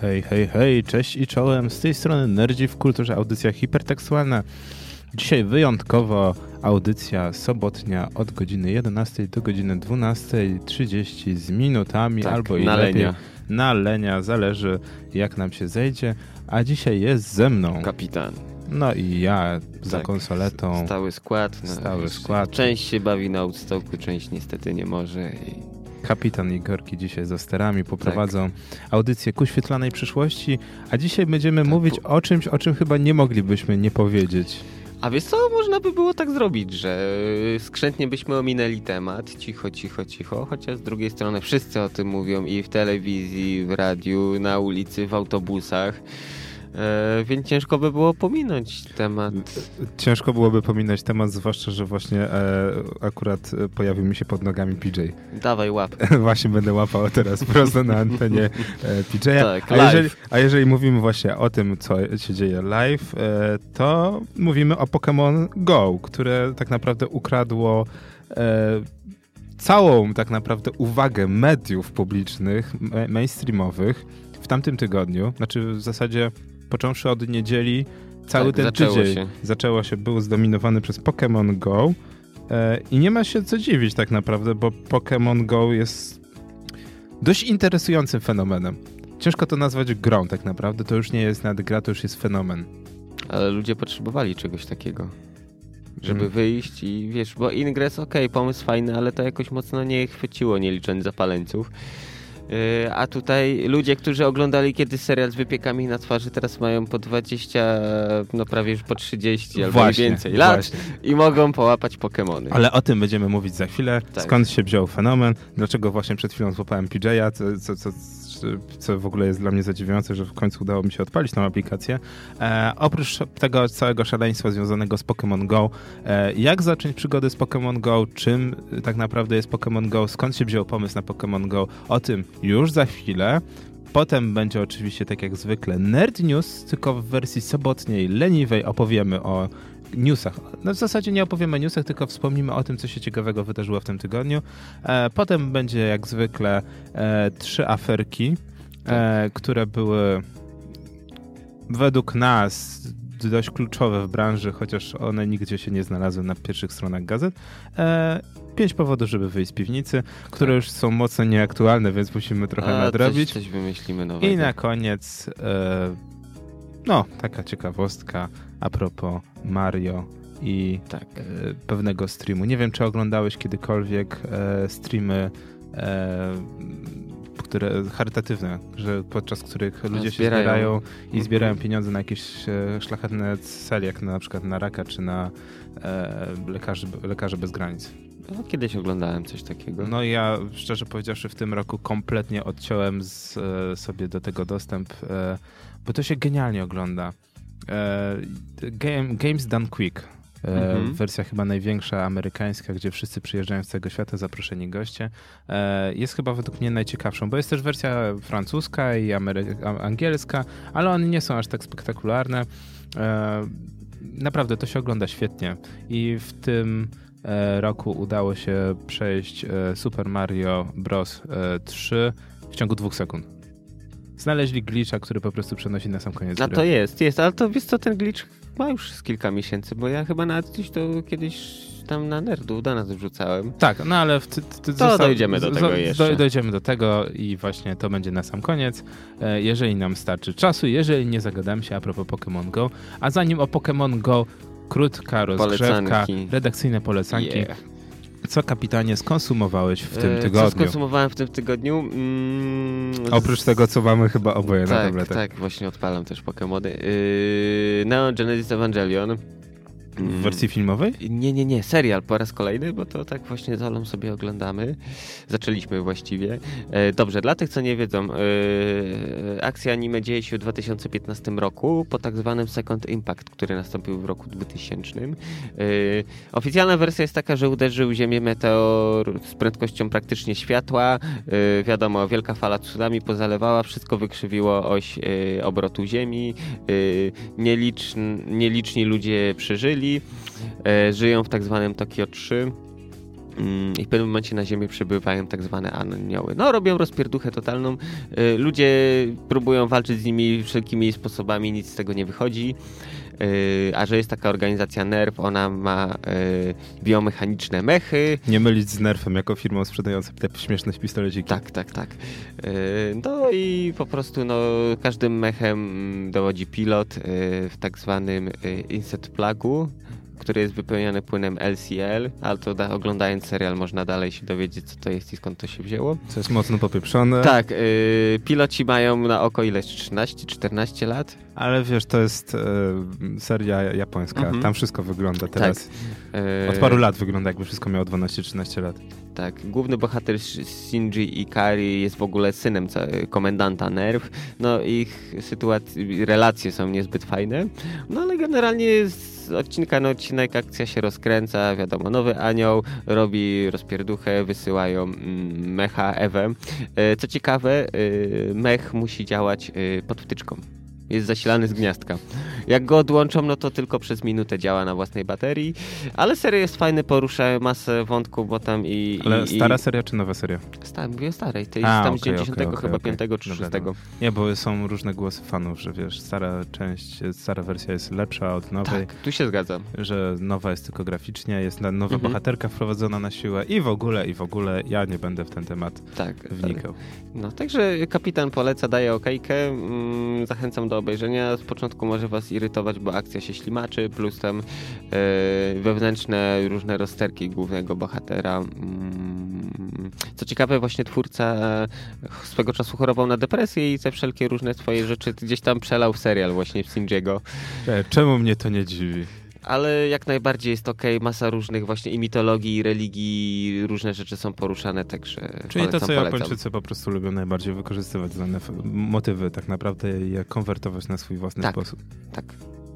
Hej, hej, hej, cześć i czołem. Z tej strony Nerdzi w Kulturze, audycja hipertekstualna. Dzisiaj wyjątkowo audycja sobotnia od godziny 11 do godziny 12.30 z minutami Tak, albo i na lepiej. lenia. Na lenia, zależy jak nam się zejdzie. A dzisiaj jest ze mną. Kapitan. No i ja za Tak, konsoletą. Stały skład. no, Stały skład. Część się bawi na Woodstocku, część niestety nie może. I... Kapitan Igorki dzisiaj za sterami poprowadzą Tak. audycję ku świetlanej przyszłości, a dzisiaj będziemy Tak, mówić bo- o czymś, o czym chyba nie moglibyśmy nie powiedzieć. A wiesz co, można by było tak zrobić, że skrzętnie byśmy ominęli temat, cicho, cicho, cicho, chociaż z drugiej strony wszyscy o tym mówią i w telewizji, w radiu, na ulicy, w autobusach, więc ciężko by było pominąć temat. Ciężko byłoby pominąć temat, zwłaszcza, że właśnie e, akurat e, pojawił mi się pod nogami PJ. Dawaj łap. właśnie będę łapał teraz prosto na antenie e, PJ-a. Tak, a, jeżeli, a jeżeli mówimy właśnie o tym, co się dzieje live, e, to mówimy o Pokémon Go, które tak naprawdę ukradło e, całą tak naprawdę uwagę mediów publicznych, ma- mainstreamowych w tamtym tygodniu. Znaczy w zasadzie począwszy od niedzieli, cały Tak, ten zaczęło tydzień się. zaczęło się, był zdominowany przez Pokémon Go. E, I nie ma się co dziwić tak naprawdę, bo Pokémon Go jest dość interesującym fenomenem. Ciężko to nazwać grą tak naprawdę, to już nie jest nawet gra, to już jest fenomen. Ale ludzie potrzebowali czegoś takiego. Żeby Mm. wyjść i wiesz, bo Ingress okej, pomysł fajny, ale to jakoś mocno nie chwyciło, nie licząc zapaleńców. Yy, a tutaj ludzie, którzy oglądali kiedyś serial z wypiekami na twarzy, teraz mają po 20, no prawie już po 30 albo Właśnie, więcej lat właśnie. i mogą połapać Pokemony. Ale o tym będziemy mówić za chwilę. Tak. Skąd się wziął fenomen? Dlaczego właśnie przed chwilą złapałem PJ'a? Co, co, co, co w ogóle jest dla mnie zadziwiające, że w końcu udało mi się odpalić tą aplikację. E, oprócz tego całego szaleństwa związanego z Pokémon Go, e, jak zacząć przygody z Pokémon Go? Czym e, tak naprawdę jest Pokémon Go? Skąd się wziął pomysł na Pokémon Go? O tym już za chwilę. Potem będzie oczywiście, tak jak zwykle, Nerd News, tylko w wersji sobotniej, leniwej opowiemy o newsach. No w zasadzie nie opowiemy o newsach, tylko wspomnimy o tym, co się ciekawego wydarzyło w tym tygodniu. E, potem będzie jak zwykle e, trzy aferki, e, które były według nas dość kluczowe w branży, chociaż one nigdzie się nie znalazły na pierwszych stronach gazet. E, pięć powodów, żeby wyjść z piwnicy, które już są mocno nieaktualne, więc musimy trochę A, nadrobić. Coś, coś wymyślimy nowego. I na koniec, e, no, taka ciekawostka a propos Mario i Tak. e, pewnego streamu. Nie wiem, czy oglądałeś kiedykolwiek e, streamy, e, które charytatywne, że podczas których ludzie się zbierają. zbierają i Mhm. zbierają pieniądze na jakieś szlachetne cele, jak na przykład na raka, czy na e, lekarzy, lekarze bez granic. No, kiedyś oglądałem coś takiego. No i ja szczerze powiedziawszy w tym roku kompletnie odciąłem z, e, sobie do tego dostęp, e, bo to się genialnie ogląda. E, game, Games Done Quick. E, Mhm. Wersja chyba największa amerykańska, gdzie wszyscy przyjeżdżają z całego świata, zaproszeni goście. E, jest chyba według mnie najciekawszą, bo jest też wersja francuska i amery- angielska, ale one nie są aż tak spektakularne. Naprawdę to się ogląda świetnie i w tym roku udało się przejść Super Mario Bros. e, 3 w ciągu dwóch sekund. Znaleźli glitcha, który po prostu przenosi na sam koniec A gry. to jest, jest, ale to wiesz co, ten glitch ma już z kilka miesięcy, bo ja chyba nawet gdzieś to kiedyś tam na nerdu do nas wrzucałem. Tak, no ale w, ty, ty, To dojdziemy do tego jeszcze. dojdziemy do tego i właśnie to będzie na sam koniec. E, jeżeli nam starczy czasu, jeżeli nie zagadam się a propos Pokémon Go. A zanim o Pokémon Go, krótka rozgrzewka, redakcyjne polecanki. Yeah. Co kapitanie skonsumowałeś w tym E, Co tygodniu? skonsumowałem w tym tygodniu? Mm, Oprócz tego, co mamy chyba oboje na tak, tabletach. tak, właśnie odpalam też Pokemony. Yy, Neon Genesis Evangelion. W wersji filmowej? Nie, nie, nie, serial po raz kolejny, bo to tak właśnie z Olą sobie oglądamy. Zaczęliśmy właściwie. E, dobrze, dla tych, co nie wiedzą, e, akcja anime dzieje się w 2015 roku po tak zwanym Second Impact, który nastąpił w roku 2000. E, oficjalna wersja jest taka, że uderzył Ziemię meteor z prędkością praktycznie światła. Wiadomo, wielka fala tsunami pozalewała, wszystko wykrzywiło oś obrotu Ziemi. Nieliczni, nieliczni ludzie przeżyli. E, żyją w tak zwanym Tokio 3. mm, i w pewnym momencie na Ziemię przybywają tak zwane anioły. No, robią rozpierduchę totalną. Y, ludzie próbują walczyć z nimi wszelkimi sposobami, nic z tego nie wychodzi. Y, a że jest taka organizacja NERV, ona ma y, biomechaniczne mechy. Nie mylić z NERFem jako firmą sprzedającą te śmieszne pistoleciki. Tak, tak, tak. Y, no i po prostu no, każdym mechem dowodzi pilot w tak zwanym inset plugu który jest wypełniony płynem LCL, ale to da, oglądając serial można dalej się dowiedzieć, co to jest i skąd to się wzięło. Co jest mocno popieprzone. Tak, yy, piloci mają na oko ileś 13-14 lat. Ale wiesz, to jest yy, seria japońska. Mhm. Tam wszystko wygląda teraz. Tak. Yy... Od paru lat wygląda, jakby wszystko miało 12-13 lat. Tak, główny bohater Shinji Ikari jest w ogóle synem komendanta NERV. No ich sytuacje, relacje są niezbyt fajne. No ale generalnie jest z odcinka na odcinek akcja się rozkręca, wiadomo, nowy anioł robi rozpierduchę, wysyłają mm, mecha Ewę. E, co ciekawe, e, mech musi działać e, pod wtyczką jest zasilany z gniazdka. Jak go odłączą, no to tylko przez minutę działa na własnej baterii, ale seria jest fajna, porusza masę wątków, bo tam i... Ale i, stara seria czy nowa seria? Stara, mówię starej, to jest A, tam okay, z 90 okay, chyba okay, 5 czy 6. Nie, bo są różne głosy fanów, że wiesz, stara część, stara wersja jest lepsza od nowej. Tak, tu się zgadzam. Że nowa jest tylko graficznie, jest nowa mhm. bohaterka wprowadzona na siłę i w ogóle, i w ogóle ja nie będę w ten temat tak, wnikał. No, także kapitan poleca, daje okejkę, mm, zachęcam do obejrzenia. Z początku może was irytować, bo akcja się ślimaczy, plus tam e, wewnętrzne różne rozterki głównego bohatera. Mm, co ciekawe, właśnie twórca e, swego czasu chorował na depresję i te wszelkie różne swoje rzeczy gdzieś tam przelał serial właśnie w Sinjiego. Czemu mnie to nie dziwi? Ale jak najbardziej jest ok, masa różnych właśnie i mitologii, i religii, różne rzeczy są poruszane, także Czyli polecam, to, co Japończycy po prostu lubią najbardziej wykorzystywać dane motywy tak naprawdę i je konwertować na swój własny tak, sposób. Tak,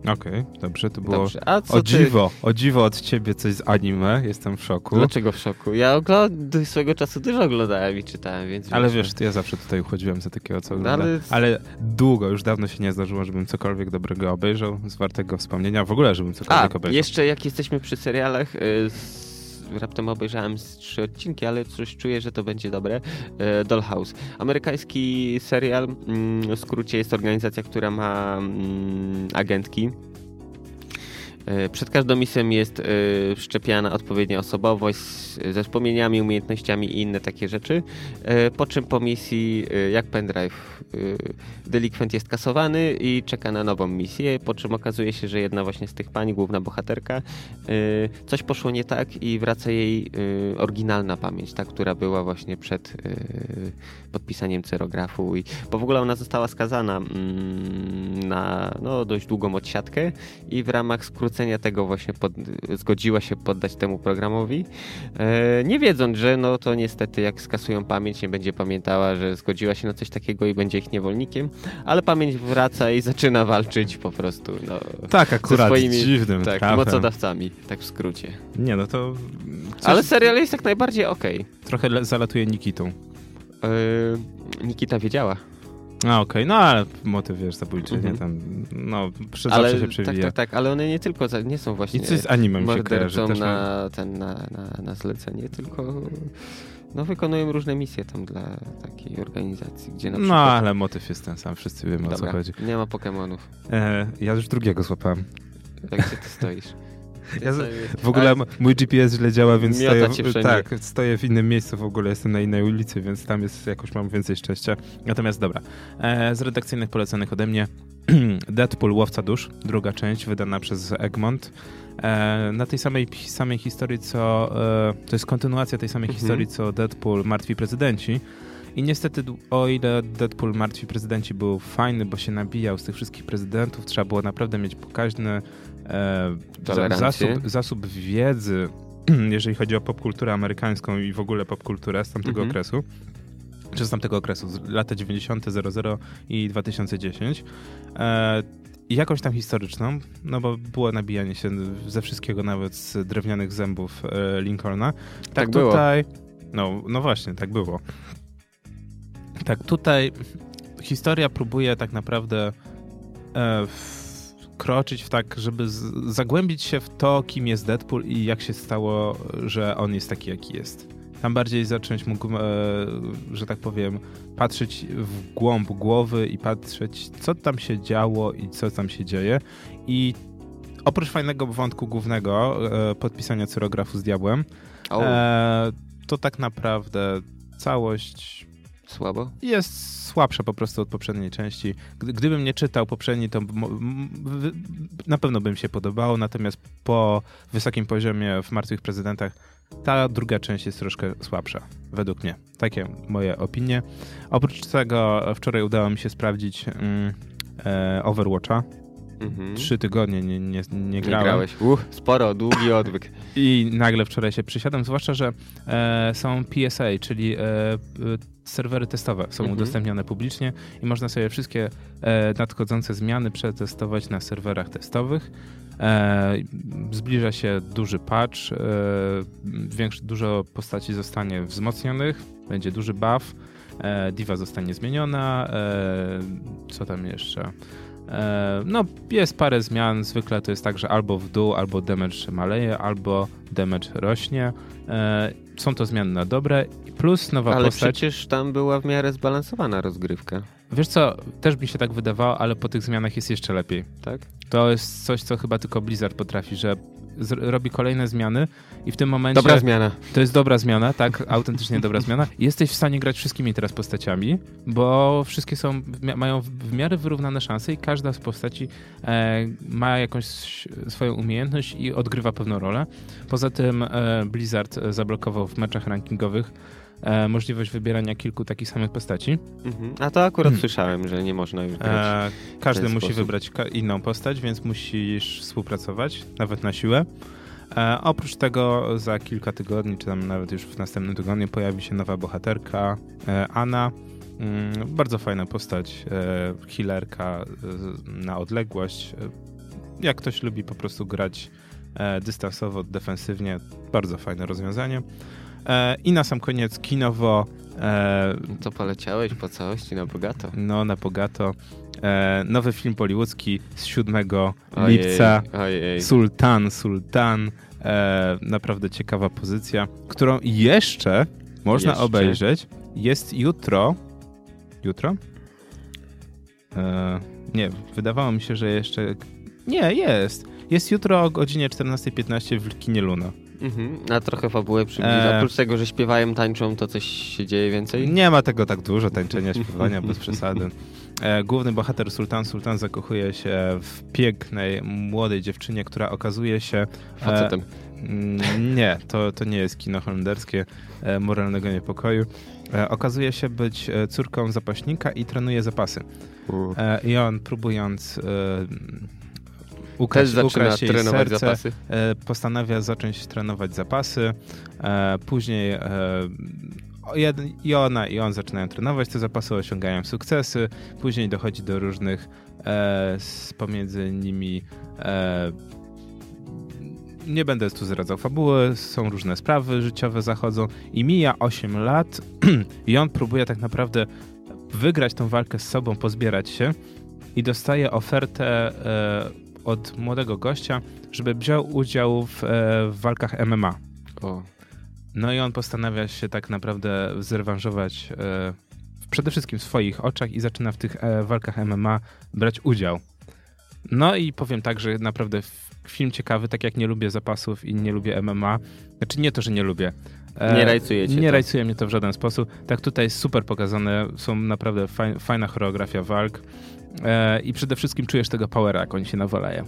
Okej, okay, dobrze, to było dobrze. A co o dziwo, ty... o dziwo od ciebie coś z anime, jestem w szoku. Dlaczego w szoku? Ja ogląd... swego czasu dużo oglądałem i czytałem, więc... Ale wiesz, ja zawsze tutaj uchodziłem za takiego, co no, ale... ale... długo, już dawno się nie zdarzyło, żebym cokolwiek dobrego obejrzał, z wartego wspomnienia, w ogóle, żebym cokolwiek A, obejrzał. jeszcze jak jesteśmy przy serialach... Yy raptem obejrzałem trzy odcinki, ale coś czuję, że to będzie dobre. E, Dollhouse. Amerykański serial, mm, w skrócie jest organizacja, która ma mm, agentki przed każdą misją jest e, wszczepiana odpowiednia osobowość ze wspomnieniami, umiejętnościami i inne takie rzeczy. E, po czym po misji, jak pendrive, delikwent jest kasowany i czeka na nową misję. Po czym okazuje się, że jedna właśnie z tych pani, główna bohaterka, coś poszło nie tak i wraca jej oryginalna pamięć, ta, która była właśnie przed podpisaniem cerografu. I, bo w ogóle ona została skazana mm, na no, dość długą odsiadkę i w ramach skróconego skrócenia tego właśnie pod, zgodziła się poddać temu programowi, e, nie wiedząc, że no to niestety jak skasują pamięć, nie będzie pamiętała, że zgodziła się na coś takiego i będzie ich niewolnikiem, ale pamięć wraca i zaczyna walczyć po prostu. No, tak, akurat swoimi dziwnym tak, trafem. mocodawcami, tak w skrócie. Nie, no to... Coś... Ale serial jest jak najbardziej okej. Okay. Trochę zalatuje Nikitą. Yy, Nikita wiedziała. A okej, okay. no ale motyw, wiesz, zabójczy, mhm. nie tam, no, przez ale, się przewija. Tak, tak, tak, ale one nie tylko, nie są właśnie I coś z animem się kojarzy. Też na, ten, na, na, na zlecenie, tylko no, wykonują różne misje tam dla takiej organizacji, gdzie na no, przykład... No, ale motyw jest ten sam, wszyscy wiemy Dobra, o co chodzi. nie ma Pokémonów. E, ja już drugiego złapałem. Jak gdzie ty stoisz? Ja w ogóle mój GPS źle działa, więc stoję, tak, stoję w innym miejscu w ogóle, jestem na innej ulicy, więc tam jest jakoś mam więcej szczęścia. Natomiast dobra, e, z redakcyjnych poleconych ode mnie Deadpool Łowca Dusz, druga część wydana przez Egmont. E, na tej samej, samej historii, co e, to jest kontynuacja tej samej mhm. historii, co Deadpool Martwi Prezydenci. I niestety, o ile Deadpool Martwi Prezydenci był fajny, bo się nabijał z tych wszystkich prezydentów, trzeba było naprawdę mieć pokaźny e, zasób, zasób wiedzy, jeżeli chodzi o popkulturę amerykańską i w ogóle popkulturę z tamtego mhm. okresu czy z tamtego okresu, z lata 90., 00 i 2010. E, jakąś tam historyczną, no bo było nabijanie się ze wszystkiego, nawet z drewnianych zębów e, Lincolna. Tak, tak tutaj. Było. No, no właśnie, tak było. Tak, tutaj historia próbuje tak naprawdę e, wkroczyć w tak, żeby z, zagłębić się w to, kim jest Deadpool i jak się stało, że on jest taki, jaki jest. Tam bardziej zacząć mógł, e, że tak powiem, patrzeć w głąb głowy i patrzeć, co tam się działo i co tam się dzieje. I oprócz fajnego wątku głównego, e, podpisania cyrografu z diabłem, e, to tak naprawdę całość Słabo? Jest słabsza po prostu od poprzedniej części. Gdybym nie czytał poprzedniej, to na pewno bym się podobało, natomiast po wysokim poziomie w Martwych Prezydentach ta druga część jest troszkę słabsza, według mnie. Takie moje opinie. Oprócz tego wczoraj udało mi się sprawdzić mm, e, Overwatcha. Mhm. Trzy tygodnie nie, nie, nie grałem. Nie grałeś. Uch, sporo, długi odwyk. I nagle wczoraj się przysiadłem, zwłaszcza, że e, są PSA, czyli e, serwery testowe są mhm. udostępnione publicznie i można sobie wszystkie e, nadchodzące zmiany przetestować na serwerach testowych. E, zbliża się duży patch, e, większy, dużo postaci zostanie wzmocnionych, będzie duży buff, e, diva zostanie zmieniona, e, co tam jeszcze? E, no, jest parę zmian. Zwykle to jest tak, że albo w dół, albo damage maleje, albo damage rośnie. E, są to zmiany na dobre. Plus nowa ale postać. Ale przecież tam była w miarę zbalansowana rozgrywka. Wiesz co, też mi się tak wydawało, ale po tych zmianach jest jeszcze lepiej. Tak? To jest coś, co chyba tylko Blizzard potrafi, że robi kolejne zmiany i w tym momencie... Dobra zmiana. To jest dobra zmiana, tak, autentycznie dobra zmiana. Jesteś w stanie grać wszystkimi teraz postaciami, bo wszystkie są, mają w miarę wyrównane szanse i każda z postaci e, ma jakąś swoją umiejętność i odgrywa pewną rolę. Poza tym e, Blizzard zablokował w meczach rankingowych e, możliwość wybierania kilku takich samych postaci. Mhm. A to akurat hmm. słyszałem, że nie można grać. E, każdy musi sposób. wybrać inną postać, więc musisz współpracować, nawet na siłę. E, oprócz tego za kilka tygodni, czy tam nawet już w następnym tygodniu pojawi się nowa bohaterka, e, Anna. Mm, bardzo fajna postać, e, healerka e, na odległość. E, jak ktoś lubi po prostu grać e, dystansowo, defensywnie, bardzo fajne rozwiązanie. E, I na sam koniec kinowo. E, to poleciałeś po całości na bogato. No, na bogato. E, nowy film bollywoodzki z 7 ojej, lipca. Ojej. Sultan, Sultan. naprawdę ciekawa pozycja, którą jeszcze można jeszcze? obejrzeć. Jest jutro. Jutro? nie, wydawało mi się, że jeszcze. Nie, jest. Jest jutro o godzinie 14.15 w kinie Luna. Mhm, a trochę fabułę przybliża. E... Oprócz tego, że śpiewają, tańczą, to coś się dzieje więcej? Nie ma tego tak dużo, tańczenia, śpiewania, bez przesady. E, główny bohater Sultan Sultan zakochuje się w pięknej, młodej dziewczynie, która okazuje się... E, Facetem. E, nie, to, to nie jest kino holenderskie e, moralnego niepokoju. E, okazuje się być e, córką zapaśnika i trenuje zapasy. I on próbując ukraść, Też ukraść jej trenować serce, zapasy. E, postanawia zacząć trenować zapasy. E, później e, i ona i on zaczynają trenować te zapasy, osiągają sukcesy. Później dochodzi do różnych pomiędzy nimi nie będę tu zdradzał fabuły, są różne sprawy życiowe zachodzą i mija 8 lat i on próbuje tak naprawdę wygrać tą walkę z sobą, pozbierać się i dostaje ofertę od młodego gościa, żeby wziął udział w, e, w walkach MMA. O. No i on postanawia się tak naprawdę zrewanżować e, przede wszystkim w swoich oczach i zaczyna w tych e, walkach MMA brać udział. No i powiem tak, że naprawdę film ciekawy, tak jak nie lubię zapasów i nie lubię MMA. Znaczy nie to, że nie lubię. Nie rajcuje cię Nie to. rajcuje mnie to w żaden sposób. Tak tutaj jest super pokazane, są naprawdę fajna choreografia walk. E, i przede wszystkim czujesz tego powera, jak oni się nawalają.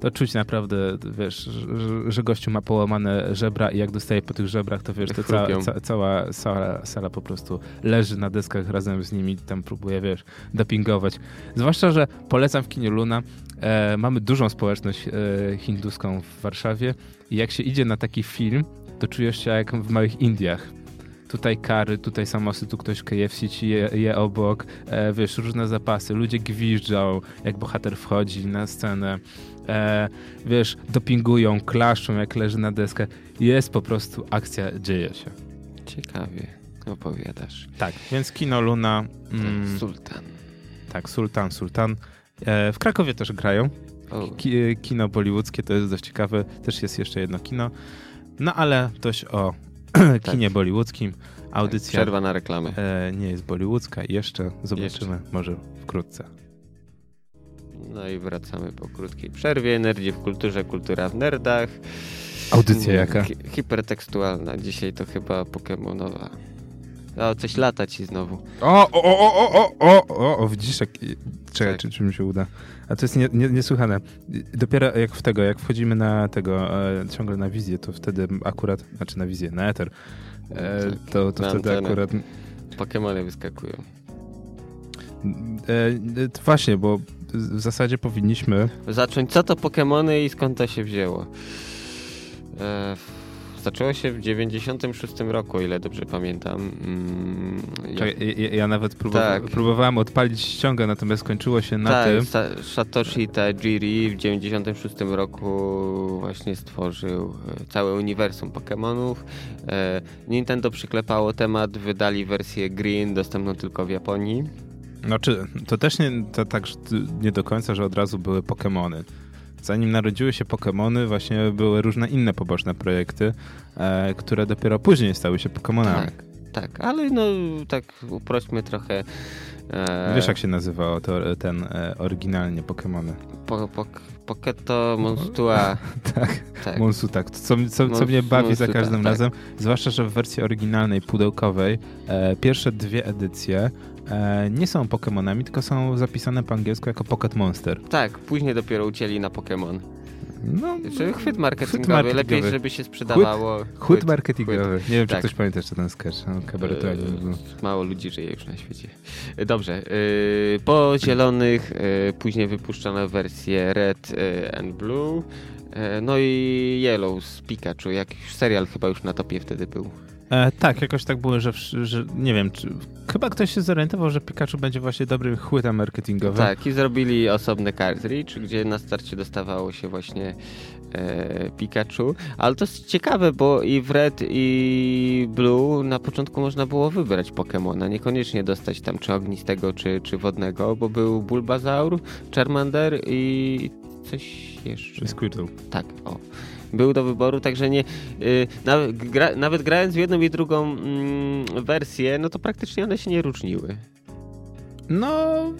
To czuć naprawdę, wiesz, że, że gościu ma połamane żebra i jak dostaje po tych żebrach, to wiesz, to ca, ca, cała sala, sala po prostu leży na deskach razem z nimi, tam próbuje, wiesz, dopingować. Zwłaszcza, że polecam w kinie Luna, e, mamy dużą społeczność e, hinduską w Warszawie i jak się idzie na taki film, to czujesz się jak w małych Indiach tutaj kary, tutaj samosy, tu ktoś KFC ci je, je obok, e, wiesz, różne zapasy, ludzie gwiżdżą, jak bohater wchodzi na scenę, e, wiesz, dopingują, klaszczą, jak leży na deskę. Jest po prostu akcja, dzieje się. Ciekawie opowiadasz. Tak, więc Kino Luna. Mm, sultan. Tak, Sultan, Sultan. E, w Krakowie też grają. ki, kino bollywoodzkie to jest dość ciekawe. Też jest jeszcze jedno kino. No ale dość o tak. kinie bollywoodzkim. Audycja. Tak, przerwa na reklamę. E, nie jest bollywoodzka. Jeszcze zobaczymy, jeszcze. może wkrótce. No i wracamy po krótkiej przerwie. Nerdzi w kulturze, kultura w nerdach. Audycja jaka? Hi hipertekstualna. Dzisiaj to chyba Pokemonowa. O, coś lata ci znowu. O, o, o, o, o, o, o, o widzisz, jak... Czekaj, tak. czy, czy mi się uda. A to jest nie, nie, niesłychane. Dopiero jak w tego, jak wchodzimy na tego, e, ciągle na wizję, to wtedy akurat, znaczy na wizję, na Ether, e, tak, to, to wtedy akurat... Pokemony wyskakują. E, e, właśnie, bo w zasadzie powinniśmy... Zacząć, co to Pokemony i skąd to się wzięło. E, zaczęło się w 96 roku, o ile dobrze pamiętam. Mm, Czekaj, ja, ja, nawet próbowa tak. próbowałem odpalić ściągę, natomiast skończyło się na tak, tym... Sa Satoshi Tajiri w 96 roku właśnie stworzył e, całe uniwersum Pokémonów. E, Nintendo przyklepało temat, wydali wersję Green, dostępną tylko w Japonii. Znaczy, to też nie, to tak nie do końca, że od razu były Pokémony. Zanim narodziły się Pokémony, właśnie były różne inne poboczne projekty, e, które dopiero później stały się Pokémonami. Tak, tak, ale no tak uprośćmy trochę. E... Wiesz jak się nazywało to, ten e, oryginalnie Pokémony? Po, po, Poketo Monstua. tak, tak. Monsu, tak. Co, co, co mnie bawi Monsuta, za każdym tak. razem, zwłaszcza, że w wersji oryginalnej, pudełkowej, e, pierwsze dwie edycje e, nie są Pokémonami, tylko są zapisane po angielsku jako Pocket Monster. Tak, później dopiero ucięli na Pokémon. No, Czy chwyt marketingowy, chwyt marketingowy. lepiej, żeby się sprzedawało. Chwyt, chwyt marketingowy. Chwyt. Nie wiem, tak. czy ktoś pamięta jeszcze ten sketch. No, eee, mało ludzi żyje już na świecie. E, dobrze. Yy, po zielonych yy, później wypuszczono wersję Red yy, and Blue. No i Yellow z Pikachu. Jakiś serial chyba już na topie wtedy był. E, tak, jakoś tak było, że, że nie wiem, czy chyba ktoś się zorientował, że Pikachu będzie właśnie dobrym chłytem marketingowym. Tak, i zrobili osobny cartridge, gdzie na starcie dostawało się właśnie e, Pikachu. Ale to jest ciekawe, bo i w Red i Blue na początku można było wybrać Pokémona, niekoniecznie dostać tam czy ognistego, czy, czy wodnego, bo był Bulbasaur, Charmander i coś jeszcze. Squirtle. Tak, o był do wyboru, także nie. Yy, nawet, gra, nawet grając w jedną i drugą yy, wersję, no to praktycznie one się nie różniły. No.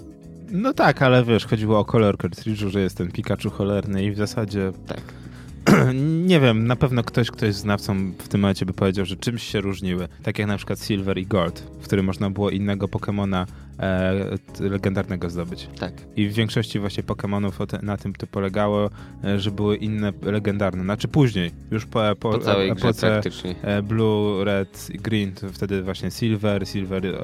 No tak, ale wiesz, chodziło o kolor cartridge'u, że jest ten Pikachu cholerny i w zasadzie. Tak. nie wiem, na pewno ktoś, kto jest znawcą w tym momencie by powiedział, że czymś się różniły. Tak jak na przykład Silver i Gold, w którym można było innego Pokemona e, legendarnego zdobyć. Tak. I w większości właśnie Pokémonów na tym to polegało, e, że były inne legendarne. Znaczy później, już po, po, po całej epoce e, Blue, Red, Green, to wtedy właśnie Silver, Silver, e,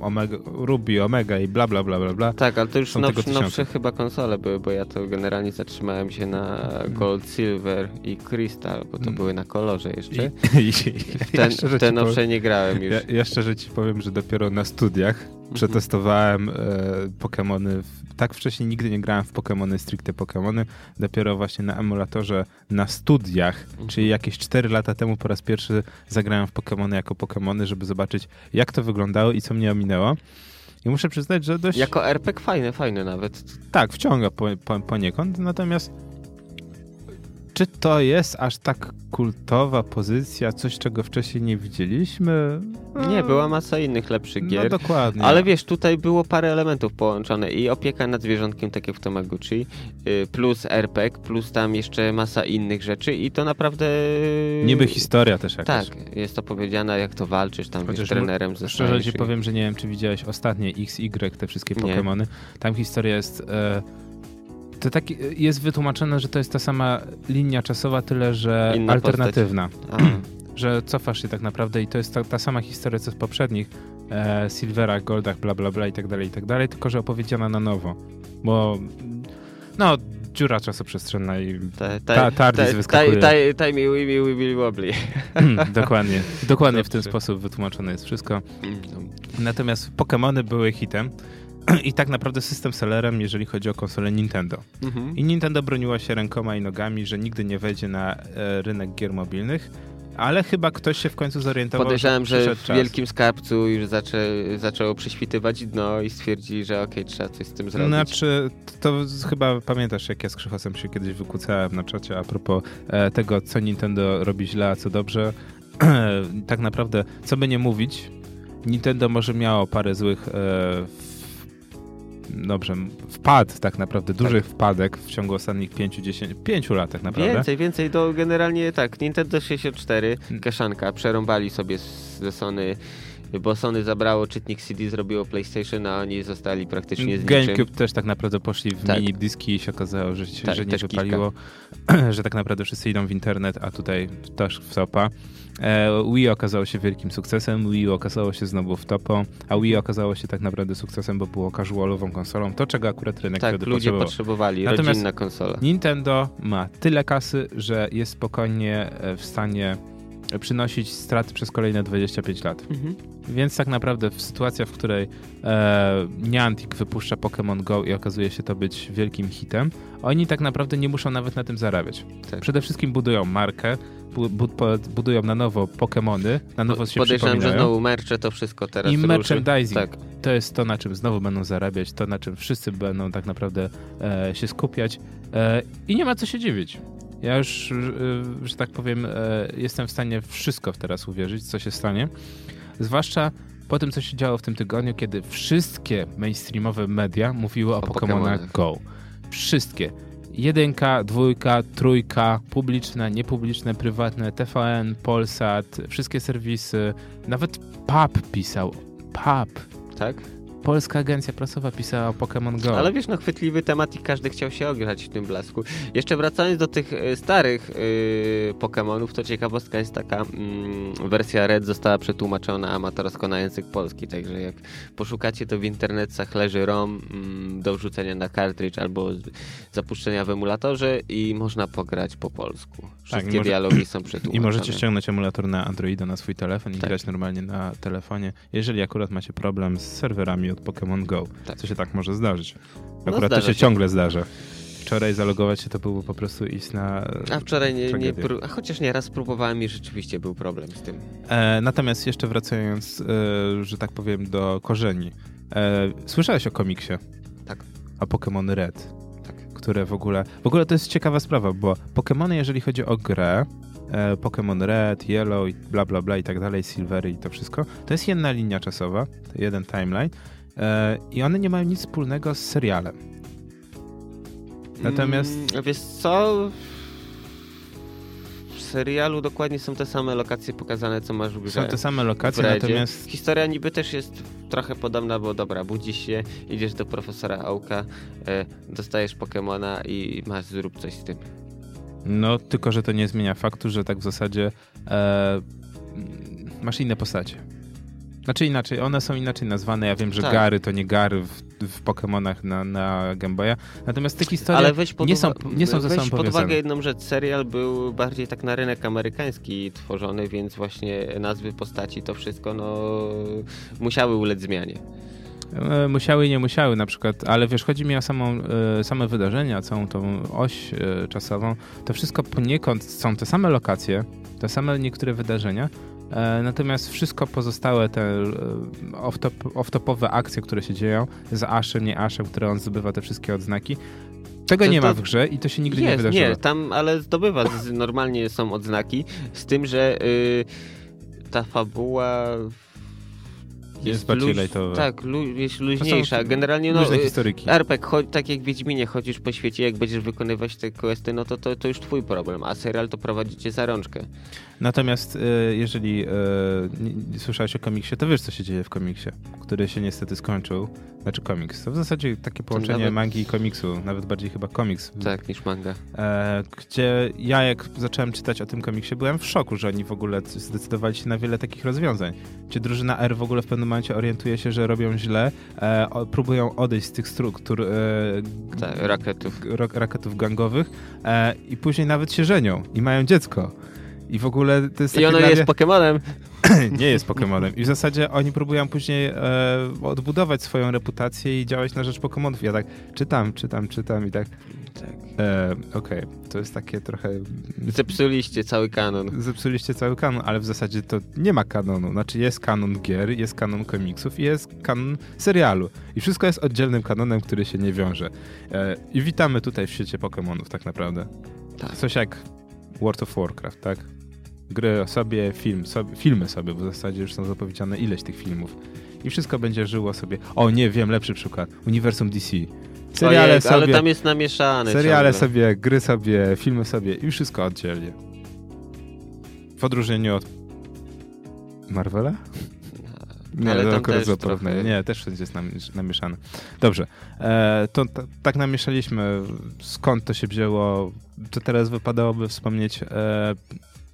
Omega, Ruby, Omega i bla bla bla bla bla. Tak, ale to już nowsze, nowsze chyba konsole były, bo ja to generalnie zatrzymałem się na Gold, Silver i Crystal, bo to mm. były na kolorze jeszcze. I, i, i ten, ja te nowsze powiem, nie grałem już. Ja, ja szczerze ci powiem, że dopiero na studiach przetestowałem e, Pokémony. Tak wcześniej nigdy nie grałem w Pokémony, stricte Pokémony. Dopiero właśnie na emulatorze na studiach, mhm. czyli jakieś 4 lata temu po raz pierwszy zagrałem w Pokémony jako Pokémony, żeby zobaczyć jak to wyglądało i co mnie ominęło. I muszę przyznać, że dość... Jako RPG fajny, fajny nawet. Tak, wciąga po, po, poniekąd, natomiast czy to jest aż tak kultowa pozycja, coś czego wcześniej nie widzieliśmy? No, nie, była masa innych lepszych no, gier. No dokładnie. Ale wiesz, tutaj było parę elementów połączone i opieka nad zwierzątkiem, tak jak w Tomaguchi, y, plus RPG, plus tam jeszcze masa innych rzeczy i to naprawdę... Niby historia też jakaś. Tak, jest opowiedziana jak to walczysz tam z trenerem. Ze szczerze ci powiem, że nie wiem, czy widziałeś ostatnie XY, te wszystkie Pokémony. Tam historia jest... E to tak jest wytłumaczone, że to jest ta sama linia czasowa, tyle że Inna alternatywna. że cofasz się tak naprawdę i to jest ta, ta sama historia co z poprzednich e, Silverach, Goldach, bla bla bla i tak dalej, i tak dalej, tylko że opowiedziana na nowo. Bo no, dziura czasoprzestrzenna i ta, TARDIS wyskakuje. Time miły, miły, miły, wobbly. Dokładnie. Dokładnie w ten sposób wytłumaczone jest wszystko. Mm, no. Natomiast Pokémony były hitem. i tak naprawdę system sellerem, jeżeli chodzi o konsolę Nintendo. Mhm. I Nintendo broniła się rękoma i nogami, że nigdy nie wejdzie na e, rynek gier mobilnych. Ale chyba ktoś się w końcu zorientował. Podejrzewam, że, że w czas. wielkim skarbcu już zaczę, zaczęło prześwitywać dno i stwierdzili, że okej, okay, trzeba coś z tym zrobić. Znaczy, to chyba pamiętasz, jak ja z Krzychosem się kiedyś wykłócałem na czacie a propos e, tego, co Nintendo robi źle, a co dobrze. tak naprawdę, co by nie mówić, Nintendo może miało parę złych e, dobrze, wpad tak naprawdę, dużych tak. wpadek w ciągu ostatnich 5, 10, 5 lat tak naprawdę. Więcej, więcej, to generalnie tak, Nintendo 64, kaszanka, przerąbali sobie ze Sony bo Sony zabrało czytnik CD, zrobiło PlayStation, a oni zostali praktycznie z GameCube niczym. też tak naprawdę poszli w tak. mini dyski i się okazało, że, tak, że nie wypaliło, że tak naprawdę wszyscy idą w internet, a tutaj też w sopa. E, Wii okazało się wielkim sukcesem, Wii okazało się znowu w topo, a Wii okazało się tak naprawdę sukcesem, bo było casualową konsolą, to czego akurat rynek tak, wtedy ludzie potrzebowali, Natomiast rodzinna konsola. Nintendo ma tyle kasy, że jest spokojnie e, w stanie przynosić straty przez kolejne 25 lat. Mhm. Więc tak naprawdę w sytuacji, w której e, Niantic wypuszcza Pokémon Go i okazuje się to być wielkim hitem, oni tak naprawdę nie muszą nawet na tym zarabiać. Tak. Przede wszystkim budują markę, bu, bu, budują na nowo Pokémony, na nowo się Podejrzewam, że znowu mercze to wszystko teraz I merchandising. Tak. To jest to, na czym znowu będą zarabiać, to na czym wszyscy będą tak naprawdę e, się skupiać e, i nie ma co się dziwić. Ja już, e, że tak powiem, e, jestem w stanie wszystko teraz uwierzyć, co się stanie. Zwłaszcza po tym, co się działo w tym tygodniu, kiedy wszystkie mainstreamowe media mówiły o, o Pokémonach Go. Wszystkie. Jedynka, dwójka, trójka, publiczne, niepubliczne, prywatne, TVN, Polsat, wszystkie serwisy, nawet PUB pisał. PUB. Tak? Polska agencja prasowa pisała o Pokémon Go. Ale wiesz, no chwytliwy temat i każdy chciał się ograć w tym blasku. Jeszcze wracając do tych e, starych yy, Pokémonów, to ciekawostka jest taka, yy, wersja Red została przetłumaczona amatorsko na język polski, także jak poszukacie to w internetach leży ROM yy, do wrzucenia na cartridge albo zapuszczenia w emulatorze i można pograć po polsku. Tak, Wszystkie tak, dialogi może... są przetłumaczone. I możecie ściągnąć emulator na Androida na swój telefon i tak. grać normalnie na telefonie. Jeżeli akurat macie problem z serwerami od Pokémon Go. Tak. Co się tak może zdarzyć. No, Akurat to się, się, ciągle zdarza. Wczoraj zalogować się to było po prostu iść na. A wczoraj nie, nie a chociaż nie raz próbowałem i rzeczywiście był problem z tym. E, natomiast jeszcze wracając, e, że tak powiem, do korzeni. E, słyszałeś o komiksie? Tak. A Pokémon Red. Tak. Które w ogóle. W ogóle to jest ciekawa sprawa, bo Pokémony, jeżeli chodzi o grę, e, Pokémon Red, Yellow i bla bla bla i tak dalej, Silver i to wszystko, to jest jedna linia czasowa, jeden timeline. E, I one nie mają nic wspólnego z serialem. Natomiast. Mm, wiesz co? W serialu dokładnie są te same lokacje pokazane, co masz w grze. Są te same lokacje, natomiast. Historia niby też jest trochę podobna, bo dobra, budzisz się, idziesz do profesora Auka, e, dostajesz Pokemona i masz zrób coś z tym. No, tylko że to nie zmienia faktu, że tak w zasadzie e, masz inne postacie. Znaczy inaczej, one są inaczej nazwane. Ja wiem, że tak. Gary to nie Gary w, w Pokémonach na, na Game Boya. Natomiast te historie Ale weź pod nie są, nie są ze sobą pod uwagę jedną rzecz. Serial był bardziej tak na rynek amerykański tworzony, więc właśnie nazwy postaci, to wszystko no, musiały ulec zmianie. E, musiały i nie musiały na przykład, ale wiesz, chodzi mi o samą, e, same wydarzenia, całą tą oś e, czasową. To wszystko poniekąd są te same lokacje, te same niektóre wydarzenia, natomiast wszystko pozostałe te e, off-topowe akcje, które się dzieją, z Ashem, nie Ashem, które on zdobywa te wszystkie odznaki, tego to, nie ma w grze i to się nigdy jest, nie wydarzyło. Nie, tam, ale zdobywa, normalnie są odznaki, z tym, że yy, ta fabuła jest bardziej lightowa. Tak, lu jest luźniejsza. Generalnie no, historyki. RPG, tak jak Wiedźminie chodzisz po świecie, jak będziesz wykonywać te questy, no to, to, to już twój problem, a serial to prowadzicie za rączkę. Natomiast e, jeżeli e, słyszałeś o komiksie, to wiesz, co się dzieje w komiksie, który się niestety skończył. Znaczy komiks. To w zasadzie takie połączenie nawet... mangi i komiksu, nawet bardziej chyba komiks. Tak, niż manga. E, gdzie ja jak zacząłem czytać o tym komiksie, byłem w szoku, że oni w ogóle zdecydowali się na wiele takich rozwiązań. Gdzie drużyna R w ogóle w pewnym momencie orientuje się, że robią źle, e, o, próbują odejść z tych struktur e, tak, rakietów. rakietów gangowych i później nawet się żenią i mają dziecko. I w ogóle to jest I ono jest Pokemonem. nie jest Pokemonem. I w zasadzie oni próbują później e, odbudować swoją reputację i działać na rzecz Pokemonów. Ja tak czytam, czytam, czytam i tak. tak. E, Okej, okay. to jest takie trochę. Zepsuliście cały kanon. Zepsuliście cały kanon, ale w zasadzie to nie ma kanonu. Znaczy jest kanon gier, jest kanon komiksów i jest kanon serialu. I wszystko jest oddzielnym kanonem, który się nie wiąże. E, I witamy tutaj w świecie Pokemonów, tak naprawdę. Tak. Coś jak World of Warcraft, tak? Gry sobie, film, sobie, filmy sobie, bo w zasadzie już są zapowiedziane ileś tych filmów. I wszystko będzie żyło sobie. O nie, wiem, lepszy przykład. Uniwersum DC. Seriale Ojej, sobie. Ale tam jest namieszane. Seriale ciągle. sobie, gry sobie, filmy sobie i wszystko oddzielnie. W odróżnieniu od Marvela? Nie, ale tam też trochę... Nie, też wszędzie jest namieszane. Dobrze, e, to tak namieszaliśmy. Skąd to się wzięło? To teraz wypadałoby wspomnieć... E,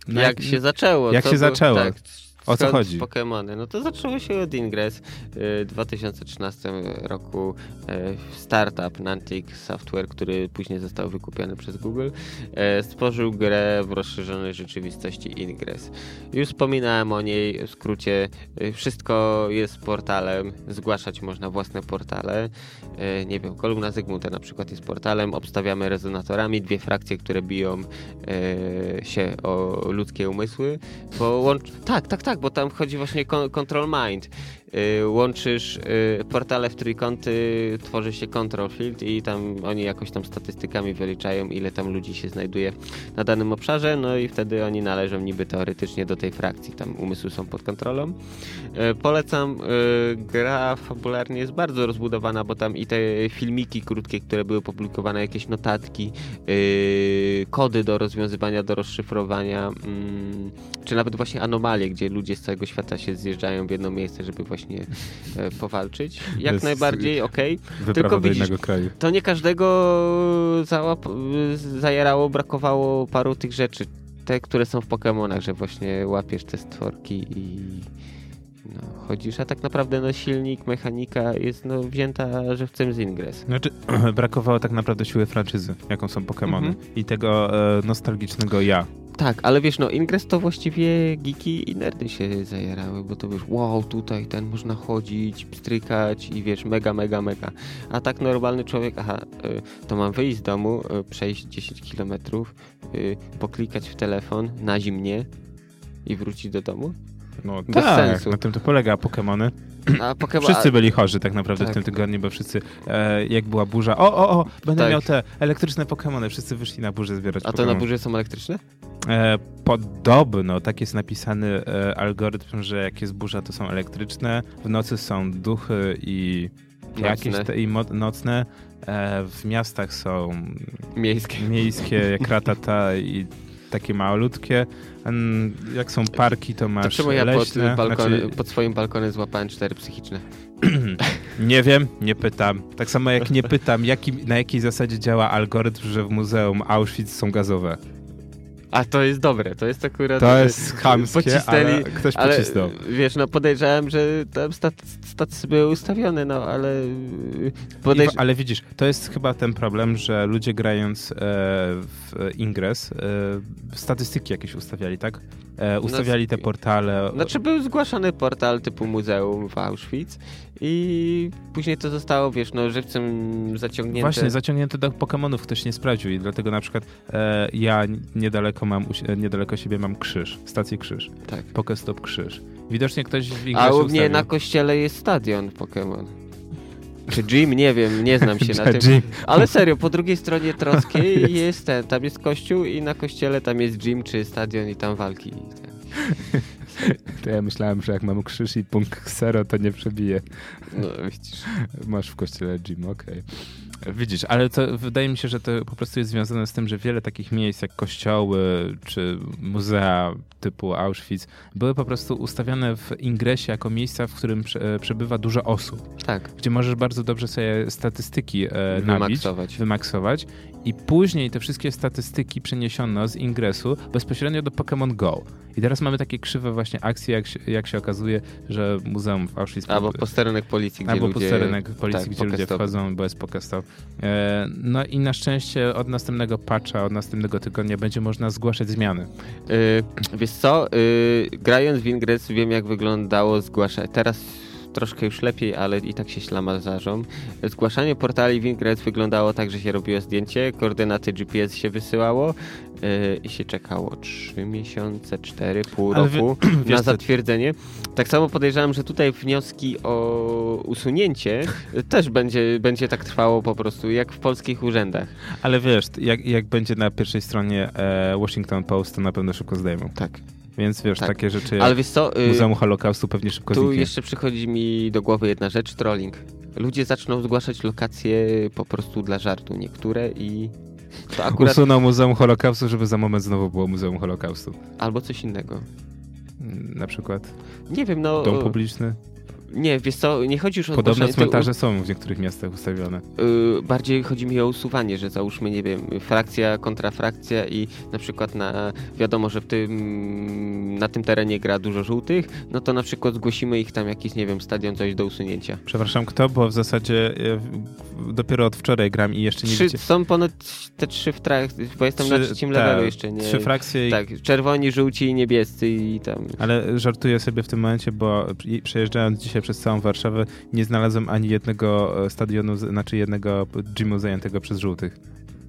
jak, się zaczęło. Jak się zaczęło. Tak, o co chodzi? Pokémony. No to zaczęło się od Ingress. Y, w 2013 roku y, startup Nantic Software, który później został wykupiony przez Google, y, stworzył grę w rozszerzonej rzeczywistości Ingress. Już wspominałem o niej w skrócie. Wszystko jest portalem. Zgłaszać można własne portale. Nie wiem, kolumna Zygmunta na przykład jest portalem. Obstawiamy rezonatorami dwie frakcje, które biją się o ludzkie umysły. Bo łącz... Tak, tak, tak bo tam chodzi właśnie Control Mind. Y, łączysz y, portale w trójkąty, tworzy się control field i tam oni jakoś tam statystykami wyliczają, ile tam ludzi się znajduje na danym obszarze, no i wtedy oni należą niby teoretycznie do tej frakcji, tam umysły są pod kontrolą. Y, polecam, gra fabularnie jest bardzo rozbudowana, bo tam i te filmiki krótkie, które były publikowane, jakieś notatki, kody do rozwiązywania, do rozszyfrowania, mm, czy nawet właśnie anomalie, gdzie ludzie z całego świata się zjeżdżają w jedno miejsce, żeby właśnie właśnie e, powalczyć. Jak Jest najbardziej, okej. Okay. Tylko widzisz, to nie każdego zajerało, brakowało paru tych rzeczy. Te, które są w Pokémonach, że właśnie łapiesz te stworki i no, chodzisz, a tak naprawdę no, silnik, mechanika jest no, wzięta żywcem z Ingress. Znaczy, brakowało tak naprawdę siły franczyzy, jaką są Pokémony mhm. i tego e, nostalgicznego ja. Tak, ale wiesz, no Ingress to właściwie geeki i nerdy się zajerały, bo to wiesz, wow, tutaj ten można chodzić, pstrykać i wiesz, mega, mega, mega. A tak normalny człowiek, aha, y, to mam wyjść z domu, y, przejść 10 kilometrów, y, poklikać w telefon na zimnie i wrócić do domu? No Bez tak, sensu. na tym to polega. Pokémony Pokemon... Wszyscy byli chorzy tak naprawdę tak. w tym tygodniu, bo wszyscy, e, jak była burza, o, o, o, będę tak. miał te elektryczne Pokémony. Wszyscy wyszli na burzę zbierać A to na burze są elektryczne? E, podobno, tak jest napisany e, algorytm, że jak jest burza, to są elektryczne, w nocy są duchy i nocne. jakieś te, i nocne. E, w miastach są miejskie, miejskie jak ratata i takie malutkie. Jak są parki, to masz to ja leśne, pod, balkon, znaczy... pod swoim balkonem złapałem cztery psychiczne? nie wiem, nie pytam. Tak samo jak nie pytam, jaki, na jakiej zasadzie działa algorytm, że w muzeum Auschwitz są gazowe. A to jest dobre, to jest akurat... To jest chamskie, ale ktoś ale, pocisnął. Wiesz, no podejrzewałem, że tam stacje były ustawione, no ale... Podejrz... ale widzisz, to jest chyba ten problem, że ludzie grając e, w Ingress e, statystyki jakieś ustawiali, tak? E, ustawiali te portale. Znaczy był zgłaszany portal typu muzeum w Auschwitz i później to zostało, wiesz, no żywcem zaciągnięte. Właśnie, zaciągnięte do Pokémonów ktoś nie sprawdził i dlatego na przykład e, ja niedaleko mam, niedaleko siebie mam krzyż, stację krzyż. Tak. Pokestop krzyż. Widocznie ktoś w A u mnie na kościele jest stadion Pokémon. Czy Jim? Nie wiem, nie znam się na tym. Ale serio, po drugiej stronie Trockiej jest ten, tam jest kościół i na kościele tam jest gym czy stadion i tam walki. To ja myślałem, że jak mam krzyż i punkt zero, to nie przebije. No widzisz. Masz w kościele gym, okej. Okay. Widzisz, ale to wydaje mi się, że to po prostu jest związane z tym, że wiele takich miejsc jak kościoły czy muzea typu Auschwitz były po prostu ustawione w ingresie jako miejsca, w którym przebywa dużo osób. Tak. Gdzie możesz bardzo dobrze sobie statystyki e, wymaksować. wymaksować i później te wszystkie statystyki przeniesiono z ingresu bezpośrednio do Pokémon Go. I teraz mamy takie krzywe właśnie akcje, jak się, jak się okazuje, że muzeum w Auschwitz... Albo posterunek policji, gdzie Albo ludzie... posterunek policji, tak, gdzie ludzie pokestop. wchodzą, bo jest pokestop. E, no i na szczęście od następnego patcha, od następnego tygodnia będzie można zgłaszać zmiany. Yy, wiesz co, yy, grając w Ingress wiem jak wyglądało zgłaszanie. Teraz troszkę już lepiej, ale i tak się ślamazarzą. Zgłaszanie portali w Ingress wyglądało tak, że się robiło zdjęcie, koordynaty GPS się wysyłało i się czekało 3 miesiące, 4, pół Ale wy- roku wiesz na zatwierdzenie. Tak samo podejrzewam, że tutaj wnioski o usunięcie y, też będzie, będzie tak trwało po prostu, jak w polskich urzędach. Ale wiesz, jak, jak będzie na pierwszej stronie e, Washington Post, to na pewno szybko zdejmą. Tak. Więc wiesz, Tak. takie rzeczy jak Ale wiesz co, y, Muzeum Holokaustu pewnie szybko Tu zniknie. jeszcze przychodzi mi do głowy jedna rzecz, trolling. Ludzie zaczną zgłaszać lokacje po prostu dla żartu niektóre i to akurat Usunął Muzeum Holokaustu, żeby za moment znowu było Muzeum Holokaustu. albo coś innego. Na przykład Nie wiem, no dom publiczny. Nie, wiesz co, nie chodzi już o Podobno zgłaszanie, cmentarze są w niektórych miastach ustawione. to, y, bardziej chodzi mi o usuwanie, że załóżmy, nie wiem, frakcja kontra frakcja i na przykład na, wiadomo, że w tym, na tym terenie gra dużo żółtych, no to na przykład zgłosimy ich tam jakiś, nie wiem, stadion, coś do usunięcia. Przepraszam, kto? Bo w zasadzie e, dopiero od wczoraj gram i jeszcze nie Trzy, wiecie... są ponad te trzy w trakcie, bo jestem na trzecim tak, levelu jeszcze, nie? Trzy frakcje, i- Tak, czerwoni, żółci i niebiescy i tam. ale żartuję sobie w tym momencie, bo przejeżdżając dzisiaj przez całą Warszawę nie znalazłem ani jednego e, stadionu, znaczy jednego gymu zajętego przez żółtych.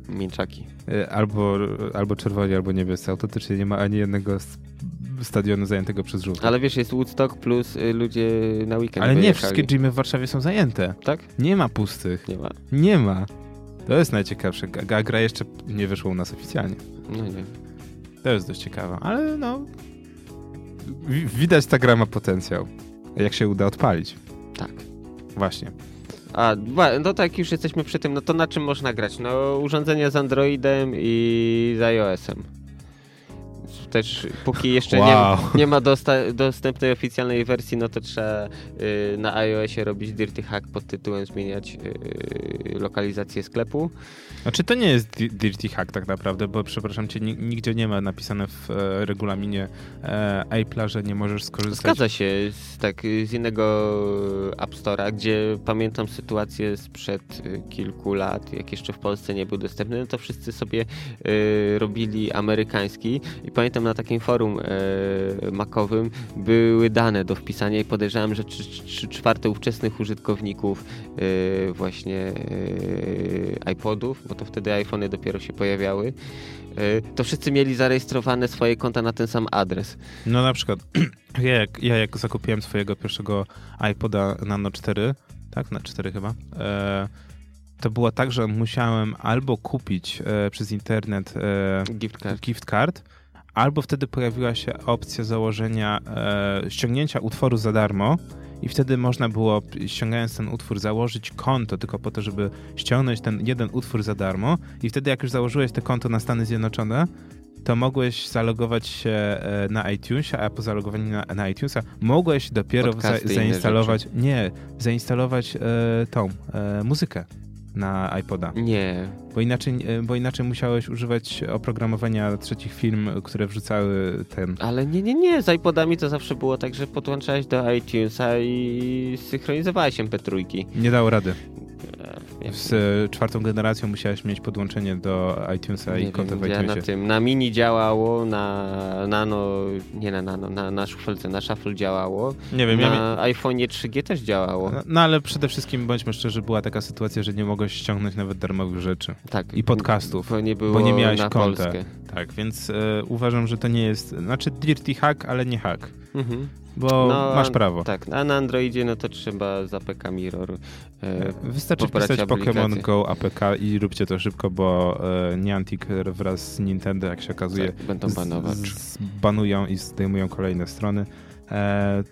Mięczaki. E, Albo, albo czerwoni, albo niebiescy. Autentycznie nie ma ani jednego stadionu zajętego przez żółtych. Ale wiesz, jest Woodstock plus y, ludzie na weekend Ale nie wyjechali. wszystkie gymy w Warszawie są zajęte. Tak? Nie ma pustych. Nie ma. Nie ma. To jest najciekawsze. A gra jeszcze nie wyszła u nas oficjalnie. No nie. To jest dość ciekawe, ale no. wi- Widać, ta gra ma potencjał. Jak się uda odpalić. Tak. Właśnie. A, no tak, już jesteśmy przy tym, no to na czym można grać? No urządzenia z Androidem i z iOS-em. Też póki jeszcze Wow. nie, nie ma dosta- dostępnej oficjalnej wersji, no to trzeba y, na iOSie robić dirty hack pod tytułem zmieniać y, lokalizację sklepu. Znaczy to nie jest di- Dirty Hack tak naprawdę, bo przepraszam cię, ni- nigdzie nie ma napisane w e, regulaminie e, Apple'a, że nie możesz skorzystać. Zgadza się z, tak, z innego App Store'a, gdzie pamiętam sytuację sprzed y, kilku lat, jak jeszcze w Polsce nie był dostępny, no to wszyscy sobie y, robili amerykański i pamiętam na takim forum y, makowym były dane do wpisania i podejrzewam, że 3 czwarte ówczesnych użytkowników y, właśnie y, iPodów, bo to wtedy iPhony dopiero się pojawiały, y, to wszyscy mieli zarejestrowane swoje konta na ten sam adres. No na przykład ja jak, ja jak zakupiłem swojego pierwszego iPoda Nano 4, tak? Na 4 chyba. E, to było tak, że musiałem albo kupić e, przez internet e, Gift card. gift card, albo wtedy pojawiła się opcja założenia, e, ściągnięcia utworu za darmo i wtedy można było, ściągając ten utwór, założyć konto tylko po to, żeby ściągnąć ten jeden utwór za darmo. I wtedy jak już założyłeś to konto na Stany Zjednoczone, to mogłeś zalogować się e, na iTunesie, a po zalogowaniu na, na iTunesa mogłeś dopiero za, zainstalować, nie, zainstalować e, tą e, muzykę na iPoda. Nie. Bo inaczej, e, bo inaczej musiałeś używać oprogramowania trzecich firm, które wrzucały ten. Ale nie, nie, nie. Z iPodami to zawsze było tak, że podłączałeś do iTunesa i synchronizowałeś MP3. Nie dało rady. Z e, czwartą generacją musiałeś mieć podłączenie do iTunesa nie i konto w ja na iTunesie. tym, na mini działało, na nano, nie na nano, na, na shufelce, na shuffle działało. Nie wiem, ja mi... Na iPhone'ie 3G też działało. No, no ale przede wszystkim bądźmy szczerzy, była taka sytuacja, że nie mogłeś ściągnąć nawet darmowych rzeczy. Tak. i podcastów, Bo nie było bo nie miałeś na konta. Polskę. Tak, więc e, uważam, że to nie jest. Znaczy dirty hack, ale nie hack. Mhm. Bo No, masz prawo. Tak, a na Androidzie no to trzeba za PK Mirror. E, Wystarczy wpisać Pokémon. Go APK i róbcie to szybko, bo e, Niantic wraz z Nintendo, jak się okazuje, tak, będą banować. z, z, banują i zdejmują kolejne strony. E,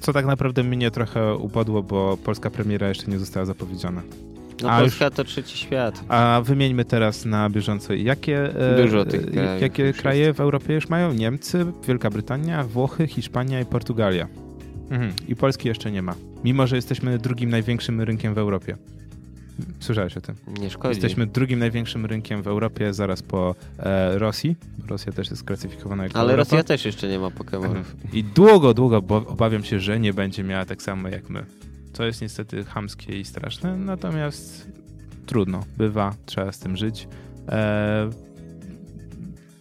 co tak naprawdę mnie trochę upadło, bo polska premiera jeszcze nie została zapowiedziana. No a Polska to trzeci świat. A wymieńmy teraz na bieżąco, jakie, e, Dużo tych krajów jakie już kraje w Europie już mają? Niemcy, Wielka Brytania, Włochy, Hiszpania i Portugalia. Mhm. I Polski jeszcze nie ma. Mimo, że jesteśmy drugim największym rynkiem w Europie. Słyszałeś o tym? Nie szkodzi. Jesteśmy drugim największym rynkiem w Europie, zaraz po e, Rosji. Rosja też jest klasyfikowana jako Ale Europa. Rosja też jeszcze nie ma Pokemonów. I długo, długo bo obawiam się, że nie będzie miała tak samo jak my. To jest niestety chamskie i straszne, natomiast trudno, bywa, trzeba z tym żyć. E,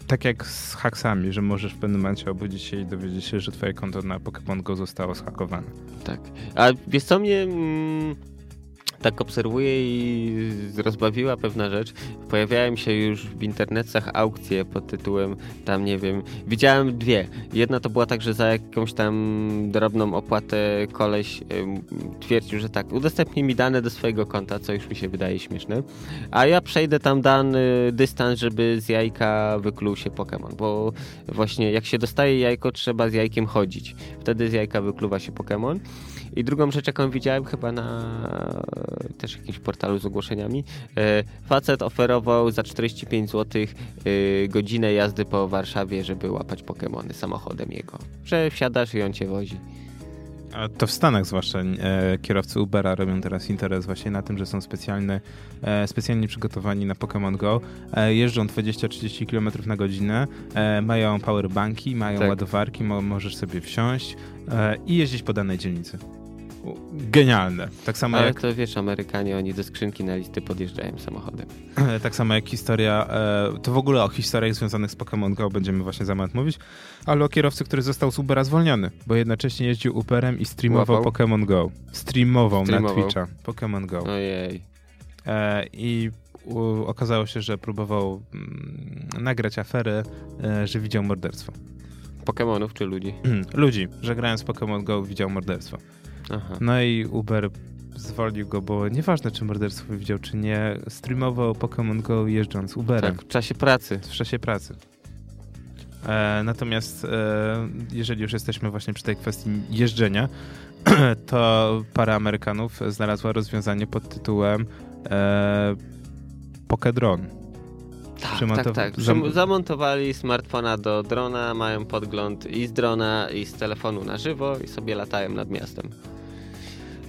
tak jak z haksami, że możesz w pewnym momencie obudzić się i dowiedzieć się, że twoje konto na Pokémon Go zostało zhakowane. Tak. A wiesz co mnie mm, tak obserwuję i rozbawiła pewna rzecz. Pojawiają się już w internetach aukcje pod tytułem tam nie wiem, widziałem dwie. Jedna to była tak, że za jakąś tam drobną opłatę koleś twierdził, że tak, udostępnij mi dane do swojego konta, co już mi się wydaje śmieszne, a ja przejdę tam dany dystans, żeby z jajka wykluł się Pokémon, bo właśnie jak się dostaje jajko, trzeba z jajkiem chodzić. Wtedy z jajka wykluwa się Pokémon. I drugą rzecz, jaką widziałem chyba na też jakimś portalu z ogłoszeniami, e, facet oferował za 45 zł e, godzinę jazdy po Warszawie, żeby łapać Pokémony samochodem jego. Że wsiadasz i on cię wozi. A to w Stanach zwłaszcza e, kierowcy Ubera robią teraz interes właśnie na tym, że są specjalne, e, specjalnie przygotowani na Pokémon Go. E, jeżdżą 20-30 km na godzinę, e, mają powerbanki, mają Tak. ładowarki, mo, możesz sobie wsiąść i jeździć po danej dzielnicy. Genialne. Tak samo Ale jak to wiesz, Amerykanie, oni do skrzynki na listy podjeżdżają samochodem. Tak samo jak historia, e, to w ogóle o historiach związanych z Pokémon Go będziemy właśnie za moment mówić, ale o kierowcy, który został z Ubera zwolniony, bo jednocześnie jeździł Uberem i streamował Łapał? Pokémon Go. Streamował, na Streamował. Twitcha Pokémon Go. Ojej. E, I okazało się, że próbował mm, nagrać aferę, e, że widział morderstwo. Pokemonów czy ludzi? Ludzi, że grając w Pokémon Go widział morderstwo. Aha. No i Uber zwolnił go, bo nieważne czy morderstwo widział, czy nie, streamował Pokémon Go jeżdżąc Uberem. Tak, w czasie pracy. w czasie pracy. E, natomiast e, jeżeli już jesteśmy właśnie przy tej kwestii jeżdżenia, to para Amerykanów znalazła rozwiązanie pod tytułem e, Pokedron. Tak, tak, tak. Zamontowali smartfona do drona, mają podgląd i z drona, i z telefonu na żywo i sobie latają nad miastem.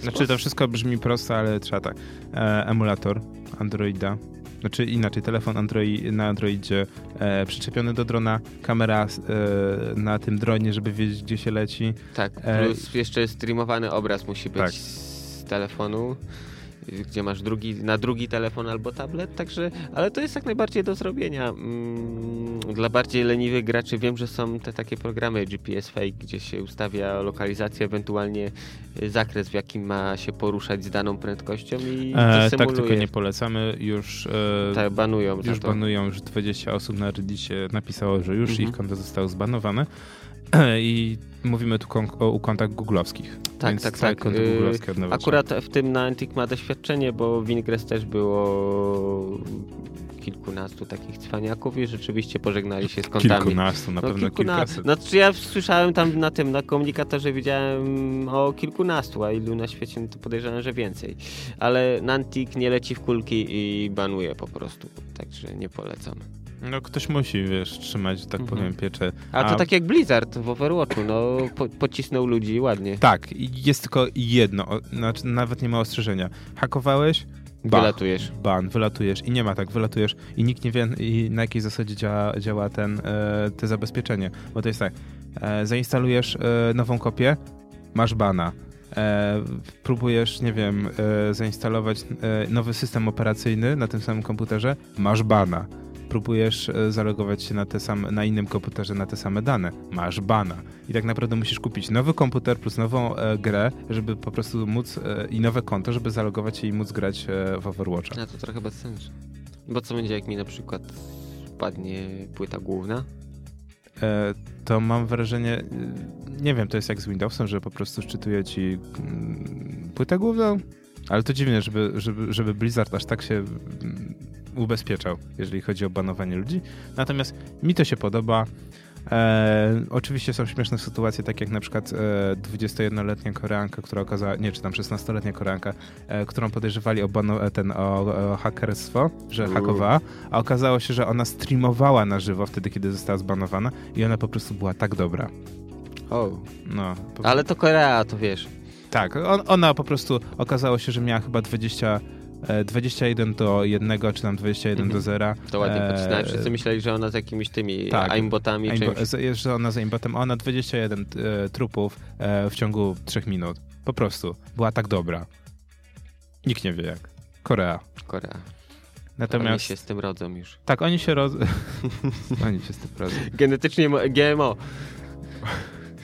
Znaczy to wszystko brzmi prosto, ale trzeba tak. E, emulator Androida, znaczy inaczej, telefon Android, na Androidzie e, przyczepiony do drona, kamera e, na tym dronie, żeby wiedzieć gdzie się leci. Tak, E, plus jeszcze streamowany obraz musi być Tak. z telefonu, gdzie masz drugi, na drugi telefon albo tablet, także, ale to jest jak najbardziej do zrobienia. Mm, Dla bardziej leniwych graczy wiem, że są te takie programy GPS Fake, gdzie się ustawia lokalizację, ewentualnie y, zakres, w jakim ma się poruszać z daną prędkością i E, tak, tylko nie polecamy. Już, e, Tak, banują już banują, już 20 osób na Reddicie napisało, że już Mhm. ich konto zostało zbanowane. I mówimy tu o ukątach googlowskich. Tak, tak, tak. konto googlowskie od nowa Akurat w tym Niantic ma doświadczenie, bo w Ingress też było kilkunastu takich cwaniaków i rzeczywiście pożegnali się z kontami. Kilkunastu, na pewno kilkuna- kilkaset. Znaczy ja słyszałem tam na tym, na komunikatorze widziałem o kilkunastu, a ilu na świecie, no to podejrzewam, że więcej. Ale Niantic nie leci w kulki i banuje po prostu, także nie polecam. No ktoś musi, wiesz, trzymać, że tak Mhm. powiem, pieczę. A, to tak jak Blizzard w Overwatchu, no po, pocisnął ludzi ładnie. Tak, jest tylko jedno, znaczy nawet nie ma ostrzeżenia. Hakowałeś? Bach, Wylatujesz. Ban, wylatujesz i nie ma tak, wylatujesz i nikt nie wie i na jakiej zasadzie działa, działa ten, e, te zabezpieczenie. Bo to jest tak, e, zainstalujesz e, nową kopię, masz bana. E, próbujesz, nie wiem, e, zainstalować e, nowy system operacyjny na tym samym komputerze, masz bana. Próbujesz e, zalogować się na, te same, na innym komputerze na te same dane, masz bana. I tak naprawdę musisz kupić nowy komputer plus nową e, grę, żeby po prostu móc e, i nowe konto, żeby zalogować się i móc grać e, w Overwatcha. A to trochę bez sensu. Bo co będzie, jak mi na przykład spadnie płyta główna? E, to mam wrażenie, e, nie wiem, to jest jak z Windowsem, że po prostu szczytuje ci mm, płytę główną, ale to dziwne, żeby, żeby, żeby Blizzard aż tak się mm, ubezpieczał, jeżeli chodzi o banowanie ludzi. Natomiast mi to się podoba. E, oczywiście są śmieszne sytuacje, tak jak na przykład e, 21-letnia Koreanka, która okazała, nie, czy tam 16-letnia Koreanka, e, którą podejrzewali o, bano, e, ten, o, o hakerstwo, że Uuu. hakowała, a okazało się, że ona streamowała na żywo wtedy, kiedy została zbanowana i ona po prostu była tak dobra. O. No, po, Ale to Korea, to wiesz. tak, on, ona po prostu okazało się, że miała chyba 20 e, 21 do 1, czy tam 21 do 0. Mhm. To ładnie E, podcisnąłem. Wszyscy myśleli, że ona z jakimiś tymi tak. aimbotami Aimbo- czymś. że ona z aimbotem, ona 21 e, trupów e, w ciągu 3 minut. Po prostu. Była tak dobra. Nikt nie wie jak. Korea. Korea. Oni Natomiast się z tym rodzą już. tak, oni się roz... oni się z tym rodzą. Genetycznie mo- GMO.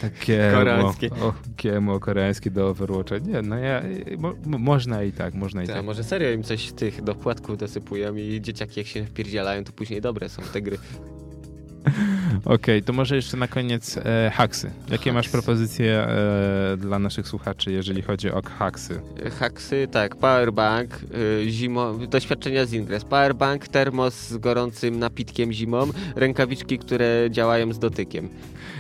Tak GMO, Koreańskie. o, GMO koreańskie do Overwatcha. Nie, no ja, mo, mo- można i tak, można i A tak. może serio im coś tych do płatków dosypują i dzieciaki jak się wpierdzielają, to później dobre są te gry. Okej, to może jeszcze na koniec e, haksy. Jakie masz propozycje e, dla naszych słuchaczy, jeżeli chodzi o haksy? Haksy, tak, powerbank, y, zimo, doświadczenia z Ingress, powerbank, termos z gorącym napitkiem zimą, rękawiczki, które działają z dotykiem.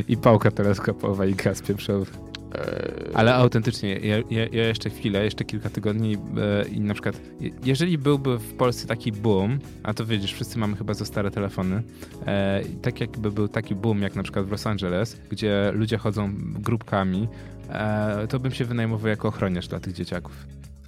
I pałka teleskopowa i gaz pieprzowy. E, Ale autentycznie, ja, ja, ja jeszcze chwilę, jeszcze kilka tygodni e, i na przykład, je- jeżeli byłby w Polsce taki boom, a to widzisz, wszyscy mamy chyba za stare telefony, e, tak jakby był taki boom, jak na przykład w Los Angeles, gdzie ludzie chodzą grupkami, e, to bym się wynajmował jako ochroniarz dla tych dzieciaków.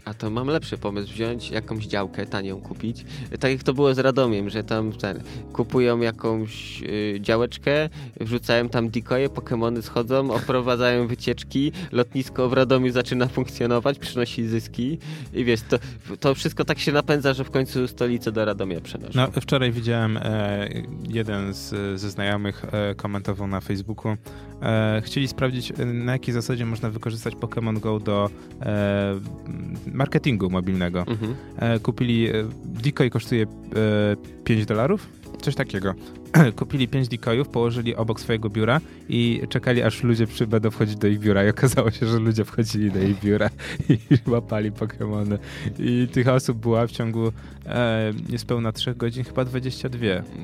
A to mam lepszy pomysł, wziąć jakąś działkę, tanią kupić. Tak jak to było z Radomiem, że tam ten, kupują jakąś y, działeczkę, wrzucają tam decoje, Pokemony schodzą, oprowadzają wycieczki, lotnisko w Radomiu zaczyna funkcjonować, przynosi zyski i wiesz, to, to wszystko tak się napędza, że w końcu stolicę do Radomia przenoszą. No, wczoraj widziałem, e, jeden z, ze znajomych e, komentował na Facebooku, e, chcieli sprawdzić, e, na jakiej zasadzie można wykorzystać Pokémon Go do e, marketingu mobilnego. Mhm. E, kupili, e, decoy kosztuje e, 5 dolarów, coś takiego. Kupili 5 decoyów, położyli obok swojego biura i czekali, aż ludzie przy, będą wchodzić do ich biura. I okazało się, że ludzie wchodzili do ich biura i łapali Pokémony. I tych osób była w ciągu e, niespełna 3 godzin chyba 22.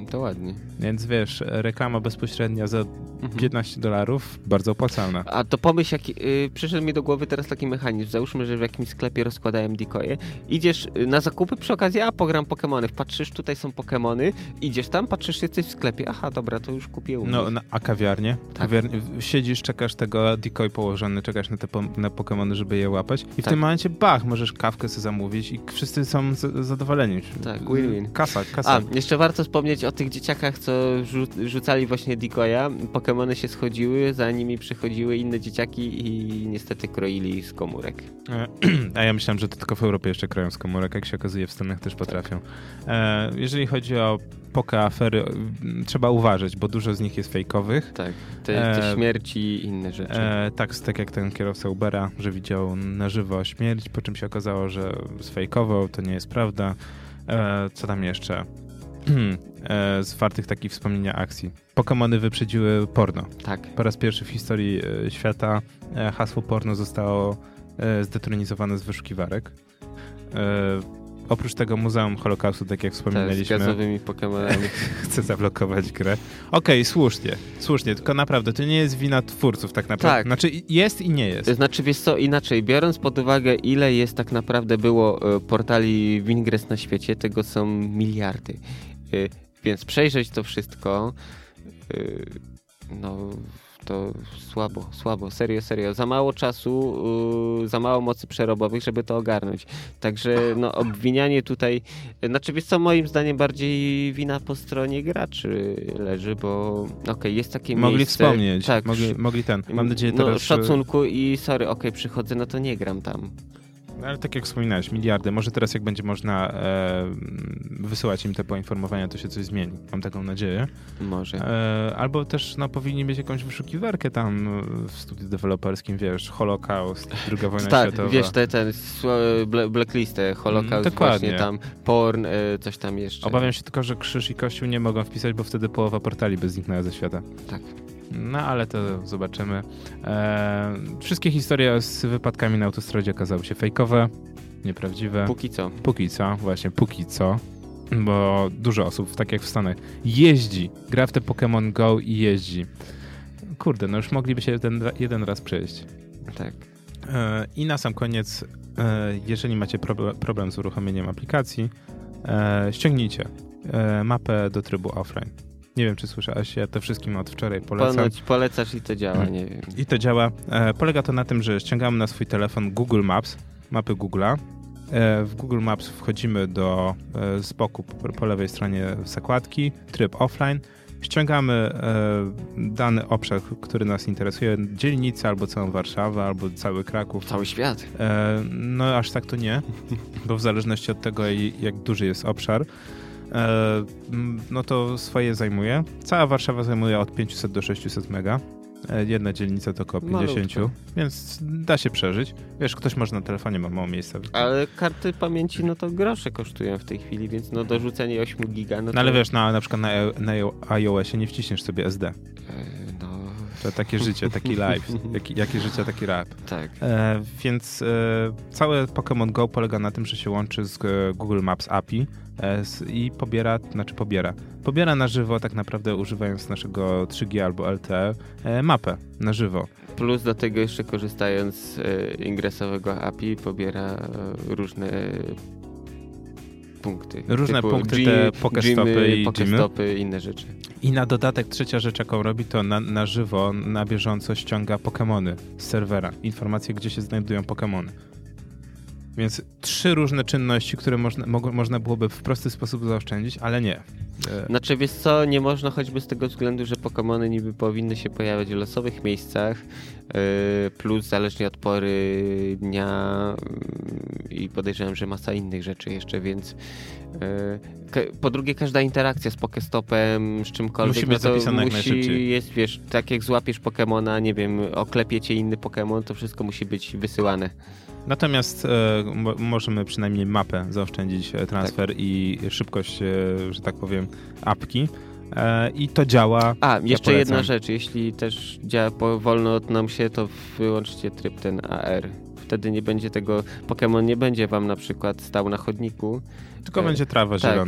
To ładnie. Więc wiesz, reklama bezpośrednia za Mhm. 15 dolarów, bardzo opłacalna. A to pomyśl, jak, y, przyszedł mi do głowy teraz taki mechanizm. Załóżmy, że w jakimś sklepie rozkładają decoje. Idziesz y, na zakupy przy okazji, a pogram Pokemony. Patrzysz, tutaj są Pokemony. Idziesz tam, patrzysz, jesteś w sklepie. Aha, dobra, to już kupiłem. No, no, a kawiarnie? Tak. kawiarnie? Siedzisz, czekasz tego decoy położony, czekasz na te po, na Pokemony, żeby je łapać i w Tak. tym momencie bach, możesz kawkę sobie zamówić i wszyscy są z, zadowoleni. Tak, win-win. Kasa, kasa. A, jeszcze warto wspomnieć o tych dzieciakach, co rzu- rzucali właśnie decoya. Pokemony się schodziły, za nimi przychodziły inne dzieciaki i niestety kroili z komórek. E, A ja myślałem, że to tylko w Europie jeszcze krają z komórek, jak się okazuje w Stanach też potrafią. E, jeżeli chodzi o poke afery, trzeba uważać, bo dużo z nich jest fejkowych. Tak, te, te E, śmierci i inne rzeczy. E, tak, tak jak ten kierowca Ubera, że widział na żywo śmierć, po czym się okazało, że sfejkował, to nie jest prawda. E, co tam jeszcze? e, z wartych takich wspomnienia akcji. Pokémony wyprzedziły porno. Tak. Po raz pierwszy w historii e, świata hasło porno zostało zdetronizowane z wyszukiwarek. Oprócz tego Muzeum Holokaustu, tak jak Tak, z wspominaliśmy, gazowymi Pokemonami. chce zablokować grę. Okej, słusznie, słusznie, tylko naprawdę to nie jest wina twórców tak naprawdę. Tak. Znaczy jest i nie jest. Znaczy, wiesz co, inaczej, biorąc pod uwagę, ile jest tak naprawdę było e, portali Wingress na świecie, tego są miliardy. E, Więc przejrzeć to wszystko, e, no to słabo, słabo, serio, serio. Za mało czasu, e, za mało mocy przerobowych, żeby to ogarnąć. Także no, obwinianie tutaj, znaczy wiesz co, moim zdaniem bardziej wina po stronie graczy leży, bo okej, jest takie Mogli miejsce... wspomnieć, Tak, mogli, mogli ten. Mam nadzieję no, teraz... że- szacunku i sorry, okej, przychodzę, no to nie gram tam. No, Ale tak jak wspominałeś, miliardy. Może teraz jak będzie można e, wysyłać im te poinformowania, to się coś zmieni. Mam taką nadzieję. Może. E, albo też no, powinni mieć jakąś wyszukiwarkę tam w studiu deweloperskim, wiesz, Holokaust, druga wojna tak, światowa. wiesz, te, bla- blacklistę, Holocaust, Mm, dokładnie. właśnie tam, porn, e, coś tam jeszcze. Obawiam się tylko, że krzyż i kościół nie mogą wpisać, bo wtedy połowa portali by zniknęła ze świata. Tak. No ale to zobaczymy. E, wszystkie historie z wypadkami na autostradzie okazały się fejkowe, nieprawdziwe. Póki co. Póki co, właśnie póki co, bo dużo osób, tak jak w Stanach, jeździ, gra w te Pokémon Go i jeździ. Kurde, no już mogliby się jeden, jeden raz przejść. Tak. E, I na sam koniec, e, jeżeli macie proble- problem z uruchomieniem aplikacji, e, ściągnijcie e, mapę do trybu offline. Nie wiem, czy słyszałeś, ja to wszystkim od wczoraj polecam. Ponoć polecasz i to działa, nie wiem. I to działa. E, polega to na tym, że ściągamy na swój telefon Google Maps, mapy Google'a E, w Google Maps wchodzimy do e, z boku po, po lewej stronie zakładki, tryb offline, ściągamy e, dany obszar, który nas interesuje, dzielnicę albo całą Warszawę, albo cały Kraków. Cały świat. E, no aż tak to nie, bo w zależności od tego, jak duży jest obszar, no to swoje zajmuje. Cała Warszawa zajmuje od 500 do 600 mega. E, jedna dzielnica to około 50, Malutko. więc da się przeżyć. Wiesz, ktoś może na telefonie ma mało miejsca. Ale karty pamięci, no to grosze kosztują w tej chwili, więc no dorzucenie 8 giga, no, no ale wiesz, na, na przykład na, na iOSie nie wciśniesz sobie SD. E, no... To takie życie, taki live. Jaki, jakie życie, taki rap. Tak. E, więc e, całe Pokémon Go polega na tym, że się łączy z e, Google Maps API e, i pobiera, znaczy pobiera, pobiera na żywo tak naprawdę używając naszego 3G albo LTE e, mapę na żywo. Plus do tego jeszcze korzystając z e, ingresowego API pobiera e, różne punkty. Różne punkty, G, te pokestopy i pokestopy i inne rzeczy. I na dodatek trzecia rzecz, jaką robi, to na, na żywo, na bieżąco ściąga Pokémony z serwera. Informacje, gdzie się znajdują Pokémony. Więc trzy różne czynności, które można, mo, można byłoby w prosty sposób zaoszczędzić, ale nie. E, znaczy, wiesz co, nie można choćby z tego względu, że Pokémony niby powinny się pojawiać w losowych miejscach, e, plus zależnie od pory dnia mm, i podejrzewam, że masa innych rzeczy jeszcze, więc e, po drugie, każda interakcja z Pokestopem, z czymkolwiek, musi być no jak najszybciej. Jest, wiesz, tak jak złapiesz Pokemona, nie wiem, oklepiecie inny Pokemon, to wszystko musi być wysyłane. Natomiast e, możemy przynajmniej mapę zaoszczędzić e, transfer tak. i szybkość, e, że tak powiem, apki. E, I to działa. A, jeszcze ja jedna rzecz. Jeśli też działa wolno nam się, to wyłączcie tryb ten AR. Wtedy nie będzie tego, Pokémon nie będzie wam na przykład stał na chodniku. Tylko e, będzie trawa tak.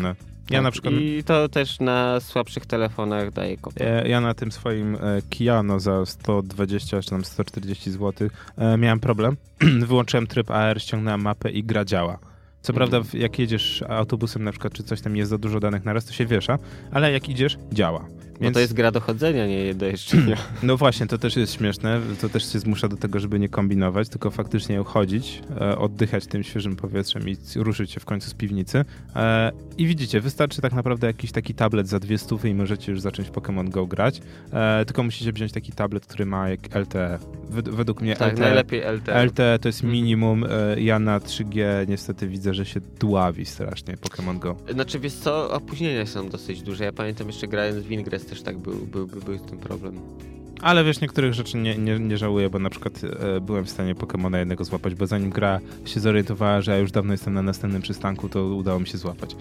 Ja tak, na przykład... I to też na słabszych telefonach daje kopię. Ja, na tym swoim e, Kiano za 120 czy tam 140 zł e, miałem problem. Wyłączyłem tryb AR, ściągnąłem mapę i gra działa. Co prawda, mhm. jak jedziesz autobusem na przykład, czy coś tam jest za dużo danych na raz, to się wiesza, ale jak idziesz, działa. Więc... Bo to jest gra dochodzenia, nie do jeszcze. No właśnie, to też jest śmieszne. To też się zmusza do tego, żeby nie kombinować, tylko faktycznie chodzić, e, oddychać tym świeżym powietrzem i ruszyć się w końcu z piwnicy. E, I widzicie, wystarczy tak naprawdę jakiś taki tablet za dwie stówy i możecie już zacząć Pokémon Go grać. E, tylko musicie wziąć taki tablet, który ma jak LTE. według mnie tak, LTE, najlepiej LTE. LTE to jest minimum. Ja na 3G niestety widzę, że się dławi strasznie Pokémon Go. Znaczy wiesz co, opóźnienia są dosyć duże. Ja pamiętam jeszcze grając w Ingress też tak był, był, był, był ten problem. Ale wiesz, niektórych rzeczy nie, nie, nie żałuję, bo na przykład e, byłem w stanie Pokemona jednego złapać, bo zanim gra się zorientowała, że ja już dawno jestem na następnym przystanku, to udało mi się złapać.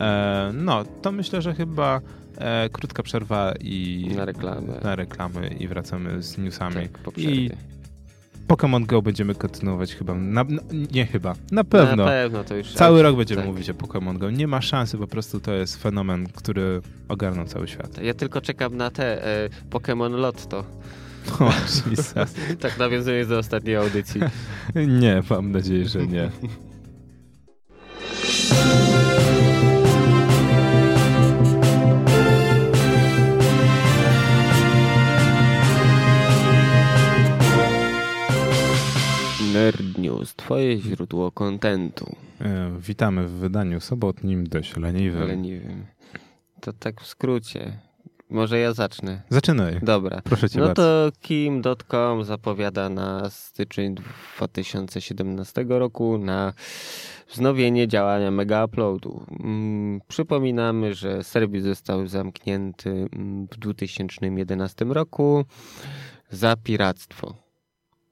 E, no, to myślę, że chyba e, krótka przerwa i... Na reklamy. Na reklamy i wracamy z newsami. Tak, po I Pokémon Go będziemy kontynuować chyba. Na, na, nie chyba, na pewno. Na pewno to już. Cały rok będziemy tak. mówić o Pokémon Go. Nie ma szansy, po prostu to jest fenomen, który ogarnął cały świat. Ja tylko czekam na te e, Pokémon Lotto. O, tak nawiązuję do ostatniej audycji. nie, mam nadzieję, że nie. Nerd News, twoje źródło kontentu. E, witamy w wydaniu sobotnim, dość leniwym. Leniwym. To tak w skrócie. Może ja zacznę. Zaczynaj. Dobra. Proszę cię No bardzo. to Kim.com zapowiada na styczeń 2017 roku na wznowienie działania Mega Uploadu. Mm, przypominamy, że serwis został zamknięty mm, w 2011 roku za piractwo.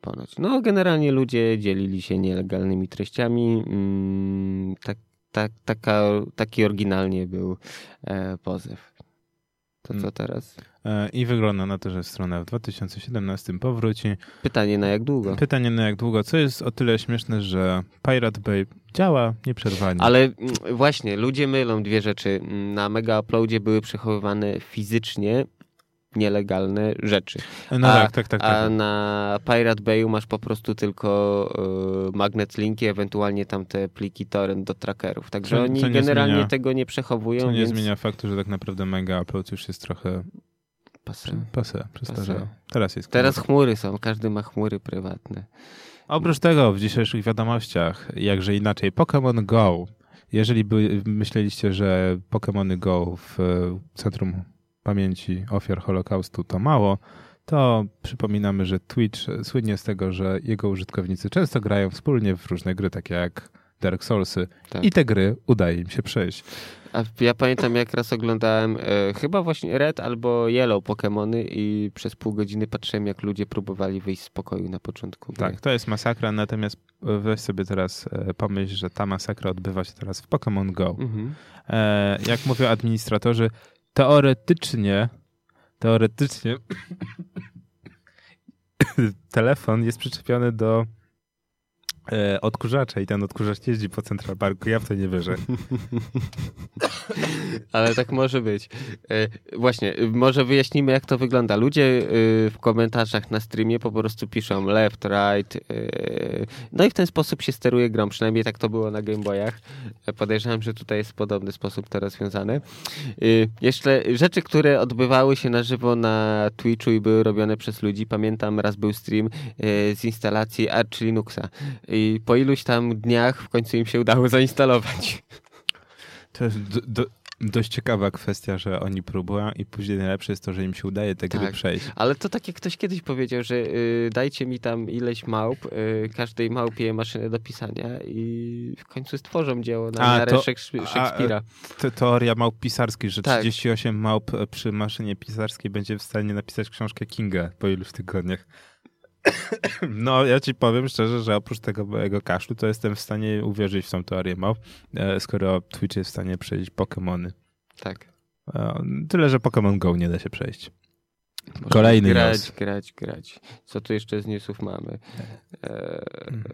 Ponoć. No, generalnie ludzie dzielili się nielegalnymi treściami. Mm, tak, tak, taka, taki oryginalnie był e, pozew. To co mm. teraz? E, I wygląda na to, że strona w 2017 powróci. Pytanie na jak długo? Pytanie na jak długo, co jest o tyle śmieszne, że Pirate Bay działa nieprzerwanie. Ale mm, właśnie, ludzie mylą dwie rzeczy. Na Mega Uploadzie były przechowywane fizycznie nielegalne rzeczy. No a, tak, tak, tak, tak. A na Pirate Bayu masz po prostu tylko y, magnet linki, ewentualnie tam te pliki torrent do trackerów. Także co, oni co generalnie zmienia, tego nie przechowują. Co nie więc... zmienia faktu, że tak naprawdę Mega Upload już jest trochę Pase. Pase. Teraz jest Teraz chmury są, każdy ma chmury prywatne. Oprócz tego w dzisiejszych wiadomościach, jakże inaczej, Pokémon Go. Jeżeli by, myśleliście, że Pokémony Go w Centrum Pamięci Ofiar Holokaustu to mało, to przypominamy, że Twitch słynie z tego, że jego użytkownicy często grają wspólnie w różne gry, takie jak Dark Soulsy tak. i te gry udaje im się przejść. A ja pamiętam, jak raz oglądałem e, chyba właśnie Red albo Yellow Pokémony i przez pół godziny patrzyłem, jak ludzie próbowali wyjść z pokoju na początku. Tak, to jest masakra, natomiast weź sobie teraz e, pomyśl, że ta masakra odbywa się teraz w Pokémon Go. Mhm. E, jak mówią administratorzy, teoretycznie teoretycznie telefon jest przyczepiony do e, i ten odkurzacz jeździ po Central Parku. Ja w to nie wierzę. Ale tak może być. E, właśnie, może wyjaśnimy, jak to wygląda. Ludzie e, w komentarzach na streamie po prostu piszą left, right. E, no i w ten sposób się steruje grą. Przynajmniej tak to było na Game Boyach. Podejrzewam, że tutaj jest podobny sposób to rozwiązane. Jeszcze rzeczy, które odbywały się na żywo na Twitchu i były robione przez ludzi. Pamiętam, raz był stream z instalacji Arch Linuxa. Po iluś tam dniach w końcu im się udało zainstalować. To jest do, do, dość ciekawa kwestia, że oni próbują i później najlepsze jest to, że im się udaje te tak, gry przejść. Ale to tak jak ktoś kiedyś powiedział, że y, dajcie mi tam ileś małp, y, każdej małpie maszynę do pisania i w końcu stworzą dzieło na miarę Szekspira. To teoria małp pisarskich, że tak. 38 małp przy maszynie pisarskiej będzie w stanie napisać książkę Kinga po iluś tygodniach. No, ja ci powiem szczerze, że oprócz tego mojego kaszlu, to jestem w stanie uwierzyć w tą teorię mał, e, skoro Twitch jest w stanie przejść Pokémony. Tak. E, tyle, że Pokémon Go nie da się przejść. Kolejny grać, news. grać, grać. Co tu jeszcze z newsów mamy? E...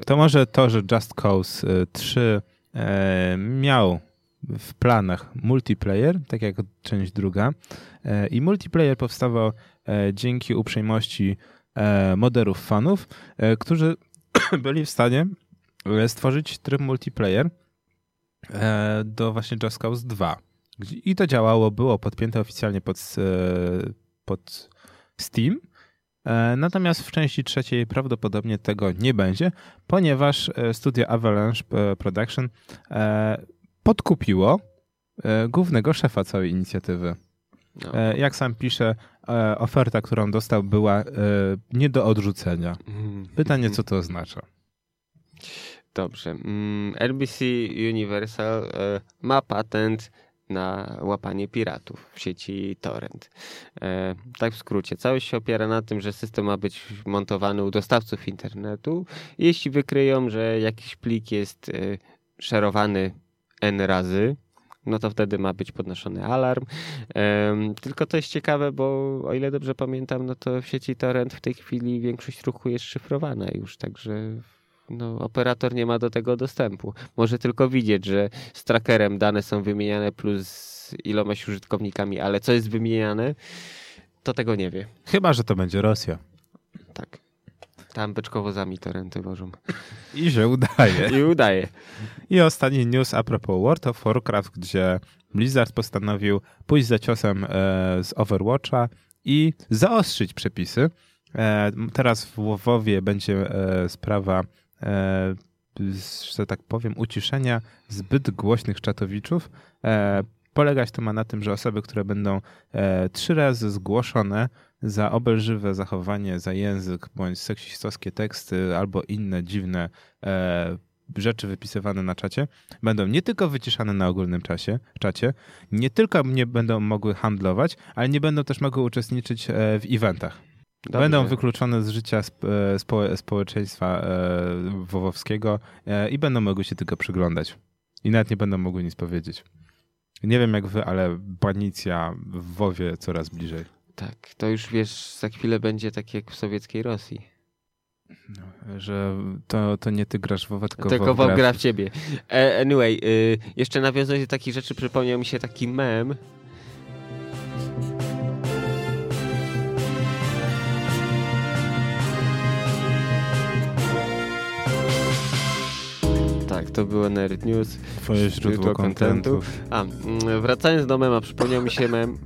To może to, że Just Cause 3 e, miał w planach multiplayer, tak jak część druga. I multiplayer powstawał dzięki uprzejmości moderów fanów, e, którzy byli w stanie e, stworzyć tryb multiplayer do właśnie Just Cause 2. I to działało, było podpięte oficjalnie pod, pod Steam. Natomiast w części trzeciej prawdopodobnie tego nie będzie, ponieważ studio Avalanche Production podkupiło głównego szefa całej inicjatywy. No. E, jak sam pisze, e, oferta, którą dostał, była e, nie do odrzucenia. Mhm. Pytanie, co to oznacza? Dobrze. Mm, NBC Universal ma patent na łapanie piratów w sieci torrent. tak w skrócie. Całość się opiera na tym, że system ma być montowany u dostawców internetu. Jeśli wykryją, że jakiś plik jest szerowany n razy, no to wtedy ma być podnoszony alarm. Tylko to jest ciekawe, bo o ile dobrze pamiętam, no to w sieci torrent w tej chwili większość ruchu jest szyfrowana już, także no, operator nie ma do tego dostępu. Może tylko widzieć, że z trackerem dane są wymieniane plus ilomaś użytkownikami, ale co jest wymieniane, to tego nie wie. Chyba, że to będzie Rosja. Tak. Tam beczkowozami torenty wożą. I się udaje. I udaje. I ostatni news a propos World of Warcraft, gdzie Blizzard postanowił pójść za ciosem e, z Overwatcha i zaostrzyć przepisy. E, teraz w WoWowie będzie e, sprawa, e, że tak powiem, uciszenia zbyt głośnych czatowiczów. E, polegać to ma na tym, że osoby, które będą e, trzy razy zgłoszone za obelżywe zachowanie, za język bądź seksistowskie teksty albo inne dziwne e, rzeczy wypisywane na czacie, będą nie tylko wyciszane na ogólnym czasie, czacie, nie tylko nie będą mogły handlować, ale nie będą też mogły uczestniczyć e, w eventach. Dobrze. Będą wykluczone z życia e, spo, społeczeństwa e, wowowskiego i będą mogły się tylko przyglądać. I nawet nie będą mogły nic powiedzieć. Nie wiem jak wy, ale banicja w WoWie coraz bliżej. Tak, to już wiesz, za chwilę będzie tak jak w sowieckiej Rosji. No, że to, to nie ty grasz w WoW, tylko, tylko WoW gra w ciebie. E, anyway, y, jeszcze nawiązując do takich rzeczy, przypomniał mi się taki mem, Tak, to było Nerd News. Twoje źródło kontentu. A, mm, wracając do mema, przypomniał mi się mem.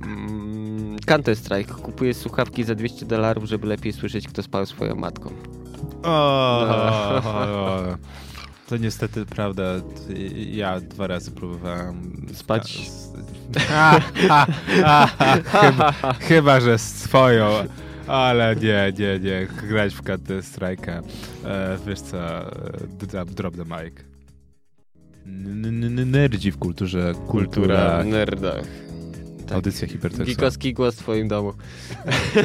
Mm, Counter Strike kupuje słuchawki za 200 dolarów, żeby lepiej słyszeć, kto spał swoją matką. O, o, o, to niestety prawda. Ja dwa razy próbowałem Spać? A, a, a, chyba, chyba, że swoją. Ale nie, nie, nie. Grać w Counter Strike'a. E, wiesz co, drop, the mic. Nerdzi w kulturze. Kultura. w nerdach. Tak. Audycja hipertekstowa. Gikowski głos w twoim domu.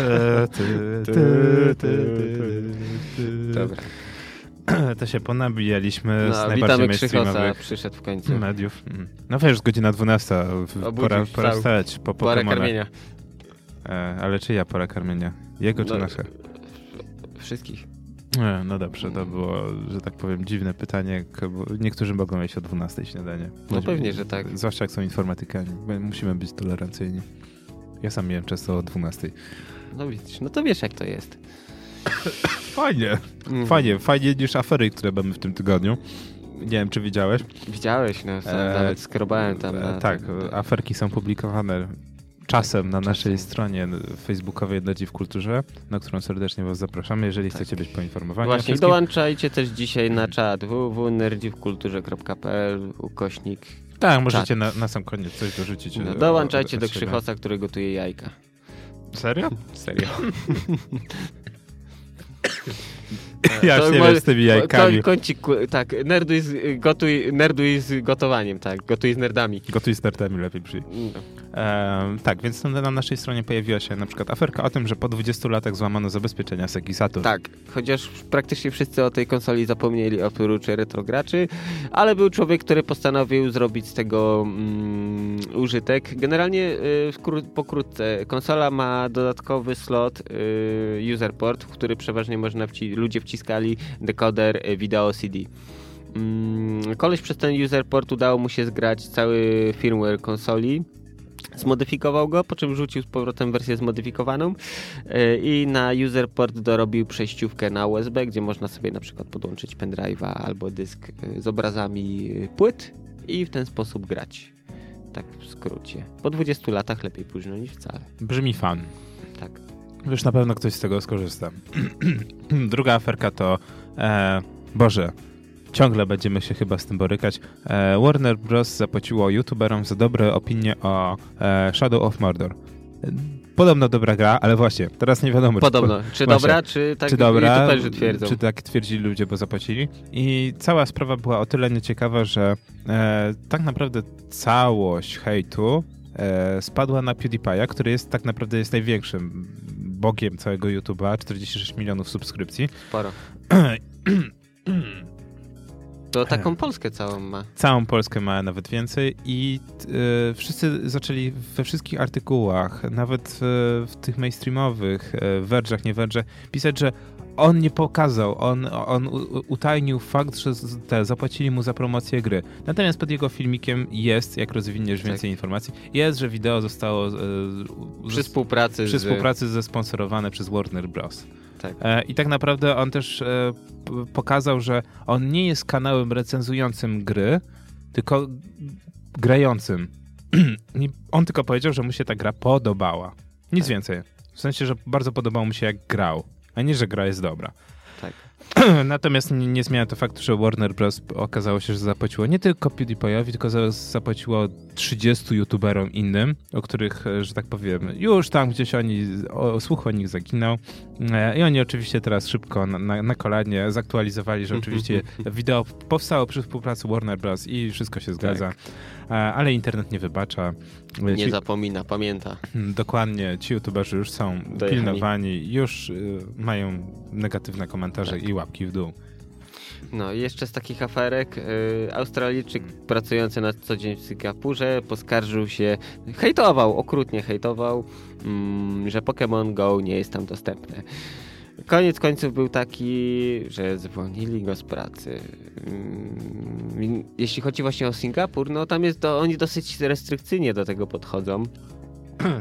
Dobra. To się ponabijaliśmy z No, najbardziej witamy Krzychosa, mainstreamowych przyszedł w końcu. mediów. Mm. No wiesz, godzina 12. w- Obudził Pora, pora wstać po Pora karmienia. E, ale czyja pora karmienia? Jego czy No, nasze? Wszystkich. E, no dobrze, to było, że tak powiem, dziwne pytanie, niektórzy mogą mieć o 12 śniadanie. No pewnie, że tak. Zwłaszcza jak są informatykami. My Musimy być tolerancyjni. Ja sam miałem często o 12. No widzisz, no to wiesz jak to jest. Fajnie, Mhm. fajnie, fajnie niż afery, które mamy w tym tygodniu. Nie wiem, czy widziałeś? Widziałeś, no, E, nawet skrobałem tam. E, tak, na- aferki są publikowane czasem na naszej stronie facebookowej Nerdzi w Kulturze, na którą serdecznie was zapraszamy, jeżeli Tak. chcecie być poinformowani. Właśnie, dołączajcie też dzisiaj na czat www.nerdziwkulturze.pl ukośnik. Tak, możecie na, na sam koniec coś dorzucić. No, e, dołączajcie do. Krzychosa, który gotuje jajka. Serio? Serio. Ja To nie może- wiem z tymi jajkami. Kącik, tak, nerduj z, gotuj, nerduj z gotowaniem, tak, gotuj z nerdami. Gotuj z tartami lepiej przyjść. No. Ehm, tak, więc na, na naszej stronie pojawiła się na przykład aferka o tym, że po 20 latach złamano zabezpieczenia Segi Saturn. Tak, chociaż praktycznie wszyscy o tej konsoli zapomnieli oprócz retrograczy, ale był człowiek, który postanowił zrobić z tego mm, użytek. Generalnie y, wkró- pokrótce, konsola ma dodatkowy slot y, user port, w który przeważnie można wci- ludzie wciskali dekoder y, wideo CD. Mm, koleś przez ten user port udało mu się zgrać cały firmware konsoli. Zmodyfikował go, po czym rzucił z powrotem wersję zmodyfikowaną yy, i na user port dorobił przejściówkę na USB, gdzie można sobie na przykład podłączyć pendrive'a albo dysk yy, z obrazami yy, płyt i w ten sposób grać. Tak w skrócie. Po 20 latach lepiej późno niż wcale. Brzmi fan. Tak. Wiesz, na pewno ktoś z tego skorzysta. Druga aferka to... E, Boże, ciągle będziemy się chyba z tym borykać. E, Warner Bros. zapłaciło youtuberom za dobre opinie o e, Shadow of Mordor. Podobno dobra gra, ale właśnie, teraz nie wiadomo, Podobno. Czy Właśnie. dobra, czy tak czy dobra, youtuberzy twierdzą? czy tak twierdzili ludzie, bo zapłacili. I cała sprawa była o tyle nieciekawa, że e, tak naprawdę całość hejtu e, spadła na PewDiePie'a, który jest tak naprawdę jest największym bogiem całego YouTube'a, 46 milionów subskrypcji. Sporo. To taką Polskę całą ma. Całą Polskę ma nawet więcej i e, wszyscy zaczęli we wszystkich artykułach, nawet e, w tych mainstreamowych, e, Verge'ach, nie Verge'ach, pisać, że on nie pokazał, on, on utajnił fakt, że z- te, zapłacili mu za promocję gry. Natomiast pod jego filmikiem jest, jak rozwiniesz Tak. więcej informacji, jest, że wideo zostało e, Przy współpracy przy z... współpracy zesponsorowane przez Warner Bros. Tak. E, I tak naprawdę on też e, pokazał, że on nie jest kanałem recenzującym gry, tylko grającym. On tylko powiedział, że mu się ta gra podobała. Nic Tak. więcej. W sensie, że bardzo podobało mu się jak grał, a nie, że gra jest dobra. Tak. Natomiast nie, nie zmienia to faktu, że Warner Bros. okazało się, że zapłaciło nie tylko PewDiePie'owi, tylko za- zapłaciło 30 youtuberom innym, o których, e, że tak powiem, już tam gdzieś oni, o, słuch o nich zaginął. E, I oni oczywiście teraz szybko na, na, na kolanie zaktualizowali, że oczywiście wideo powstało przy współpracy Warner Bros. i wszystko się zgadza. E, Ale internet nie wybacza. Nie ci- zapomina, pamięta. Dokładnie, ci youtuberzy już są Dojechali. pilnowani, już y, mają negatywne komentarze Tak. I łapki w dół. No i jeszcze z takich aferek, y, Australijczyk pracujący na co dzień w Singapurze poskarżył się, hejtował, okrutnie hejtował, mm, że Pokémon Go nie jest tam dostępne. Koniec końców był taki, że zwolnili go z pracy. Mm, Jeśli chodzi właśnie o Singapur, no tam jest to, oni dosyć restrykcyjnie do tego podchodzą.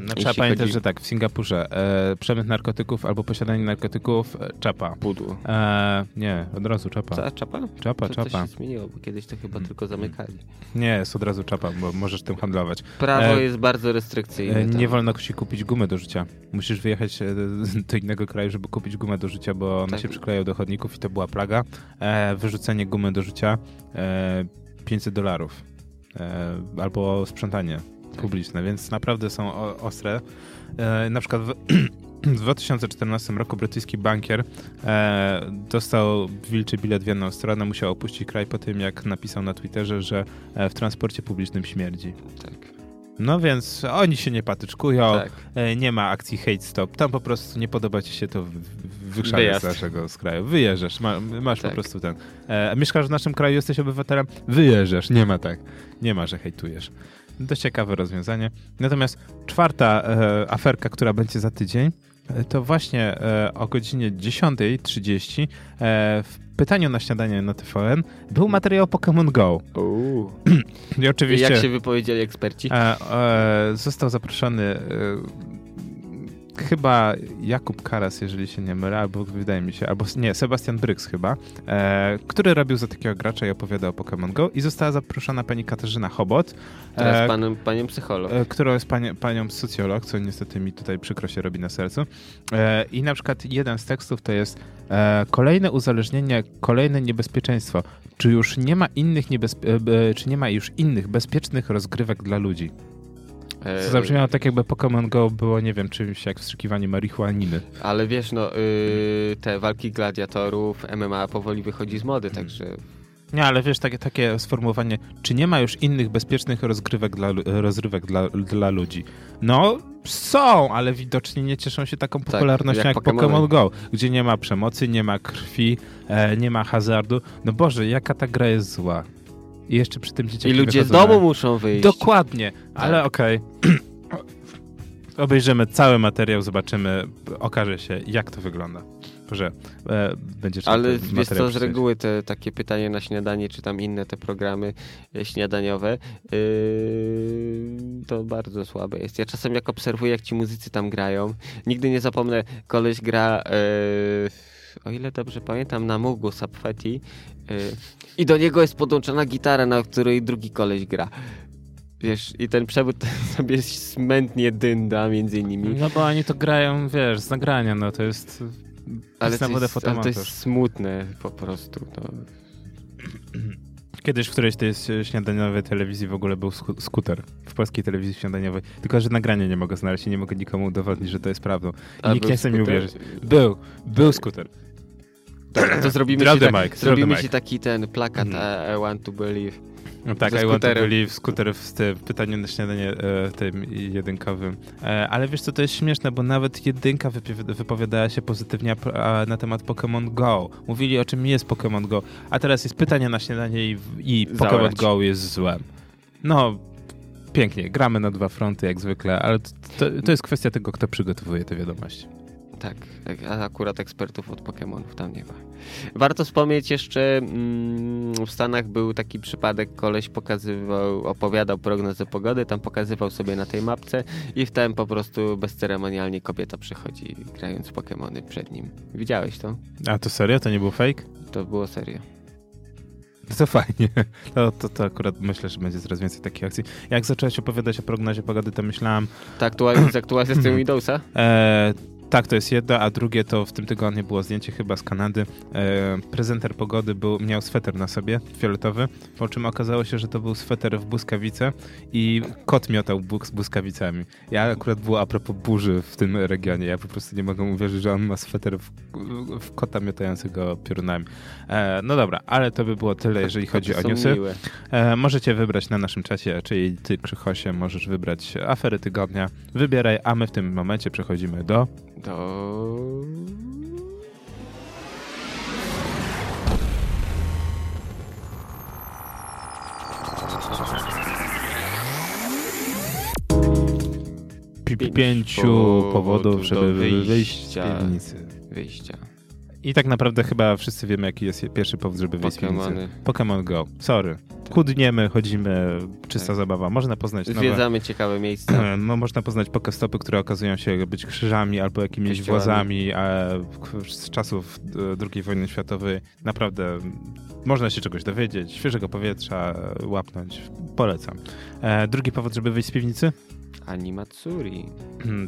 No, trzeba pamiętać, chodzi... że tak, w Singapurze e, przemyt narkotyków albo posiadanie narkotyków e, czapa. Pudło. E, nie, od razu czapa. Co, czapa? Czapa, to, czapa. To się zmieniło, bo kiedyś to chyba tylko zamykali. Nie, jest od razu czapa, bo możesz tym handlować. Prawo e, jest bardzo restrykcyjne. E, nie wolno ci kupić gumy do życia. Musisz wyjechać e, do innego kraju, żeby kupić gumę do życia, bo one tak. się przyklejają do chodników i to była plaga. Wyrzucenie gumy do życia 500 dolarów. albo sprzątanie publiczne, więc naprawdę są ostre. E, na przykład w, w 2014 roku brytyjski bankier e, dostał wilczy bilet w jedną stronę, musiał opuścić kraj po tym, jak napisał na Twitterze, że e, w transporcie publicznym śmierdzi. Tak. No więc oni się nie patyczkują, tak. E, nie ma akcji hate stop, tam po prostu nie podoba ci się to wyszaleć z naszego z kraju. Wyjeżdżasz, ma, masz tak. po prostu ten. E, mieszkasz w naszym kraju, jesteś obywatelem, wyjeżdżasz, nie ma tak. Nie ma, że hejtujesz. Dość ciekawe rozwiązanie. Natomiast czwarta e, aferka, która będzie za tydzień, e, to właśnie e, o godzinie 10.30 e, w pytaniu na śniadanie na TVN był materiał Pokémon Go. I oczywiście. I jak się wypowiedzieli eksperci? E, e, został zaproszony chyba Jakub Karas, jeżeli się nie mylę, albo wydaje mi się, albo nie, Sebastian Bryks chyba, e, który robił za takiego gracza i opowiadał o Pokémon Go i została zaproszona pani Katarzyna Chobot. Która jest panem, panią psycholog. E, która jest panie, panią socjolog, co niestety mi tutaj przykro się robi na sercu. E, I na przykład jeden z tekstów to jest e, kolejne uzależnienie, kolejne niebezpieczeństwo. Czy już nie ma innych niebezpie- e, czy nie ma już innych bezpiecznych rozgrywek dla ludzi? Co zabrzmiało tak, jakby Pokémon Go było, nie wiem, czymś jak wstrzykiwanie marihuaniny. Ale wiesz, no, yy, te walki gladiatorów, MMA powoli wychodzi z mody, hmm. także... Nie, ale wiesz, takie, takie sformułowanie, czy nie ma już innych bezpiecznych rozgrywek dla, rozrywek dla, dla ludzi? No, są, ale widocznie nie cieszą się taką tak, popularnością tak, jak, jak Pokémon Go, gdzie nie ma przemocy, nie ma krwi, e, nie ma hazardu. No Boże, jaka ta gra jest zła. I jeszcze przy tym dzieciaki I ludzie z domu muszą wyjść. Dokładnie, tak. ale okej. Okay. Obejrzymy cały materiał, zobaczymy, okaże się, jak to wygląda. Że e, będziesz Ale wiesz co, z reguły te takie pytanie na śniadanie, czy tam inne te programy e, śniadaniowe, yy, to bardzo słabe jest. Ja czasem jak obserwuję, jak ci muzycy tam grają, nigdy nie zapomnę, koleś gra... Yy, o ile dobrze pamiętam, na Mugu Subfetti yy, i do niego jest podłączona gitara, na której drugi koleś gra. Wiesz, i ten przewód sobie smętnie dynda między nimi. No bo oni to grają, wiesz, z nagrania, no to jest... Ale to jest, ale to jest smutne po prostu. No. Kiedyś w którejś tej śniadaniowej telewizji w ogóle był skuter. W polskiej telewizji śniadaniowej. Tylko, że nagranie nie mogę znaleźć i nie mogę nikomu udowodnić, że to jest prawdą. I nikt nie chce mi uwierzyć. Był, był skuter. Dobra, to zrobimy, ci, tak, zrobimy ci taki ten plakat mm. I want to believe. No tak, I want to believe, skuter w, w pytaniu na śniadanie e, tym jedynkowym. E, ale wiesz co, to jest śmieszne, bo nawet jedynka wypowiadała się pozytywnie na temat Pokémon Go. Mówili o czym jest Pokémon Go, a teraz jest pytanie na śniadanie i, i Pokémon Go jest złem. No, pięknie, gramy na dwa fronty jak zwykle, ale to, to jest kwestia tego, kto przygotowuje te wiadomości. Tak, a akurat ekspertów od Pokémonów tam nie ma. Warto wspomnieć jeszcze, mm, w Stanach był taki przypadek, koleś pokazywał, opowiadał prognozę pogody, tam pokazywał sobie na tej mapce i wtem po prostu bezceremonialnie kobieta przychodzi grając Pokémony przed nim. Widziałeś to? A to serio? To nie był fake? To było serio. No to fajnie. To, to, to akurat myślę, że będzie coraz więcej takich akcji. Jak zacząłeś opowiadać o prognozie pogody, to myślałem... Tak, z aktualizacją Windowsa? E, tak, to jest jedno, a drugie to w tym tygodniu było zdjęcie chyba z Kanady. E, prezenter pogody był, miał sweter na sobie, fioletowy, po czym okazało się, że to był sweter w błyskawice i kot miotał z błyskawicami. Ja akurat było a propos burzy w tym regionie. Ja po prostu nie mogę uwierzyć, że on ma sweter w, w kota miotającego piorunami. E, no dobra, ale to by było tyle, jeżeli chodzi o newsy. E, możecie wybrać na naszym czacie, czyli ty, Krzychosie, możesz wybrać afery tygodnia. Wybieraj, a my w tym momencie przechodzimy do to... pięciu powodów, żeby wyjść z piwnicy. Wyjścia. I tak naprawdę chyba wszyscy wiemy, jaki jest pierwszy powód, żeby wyjść z piwnicy. Pokemony. Pokémon Go. Sorry. Chudniemy, chodzimy, czysta Tak. zabawa. Można poznać nowe... Zwiedzamy ciekawe miejsca. No, można poznać pokestopy, które okazują się być krzyżami albo jakimiś Kościołami. włazami a z czasów e, II wojny światowej. Naprawdę można się czegoś dowiedzieć, świeżego powietrza e, łapnąć. Polecam. E, drugi powód, żeby wyjść z piwnicy? Animatsuri.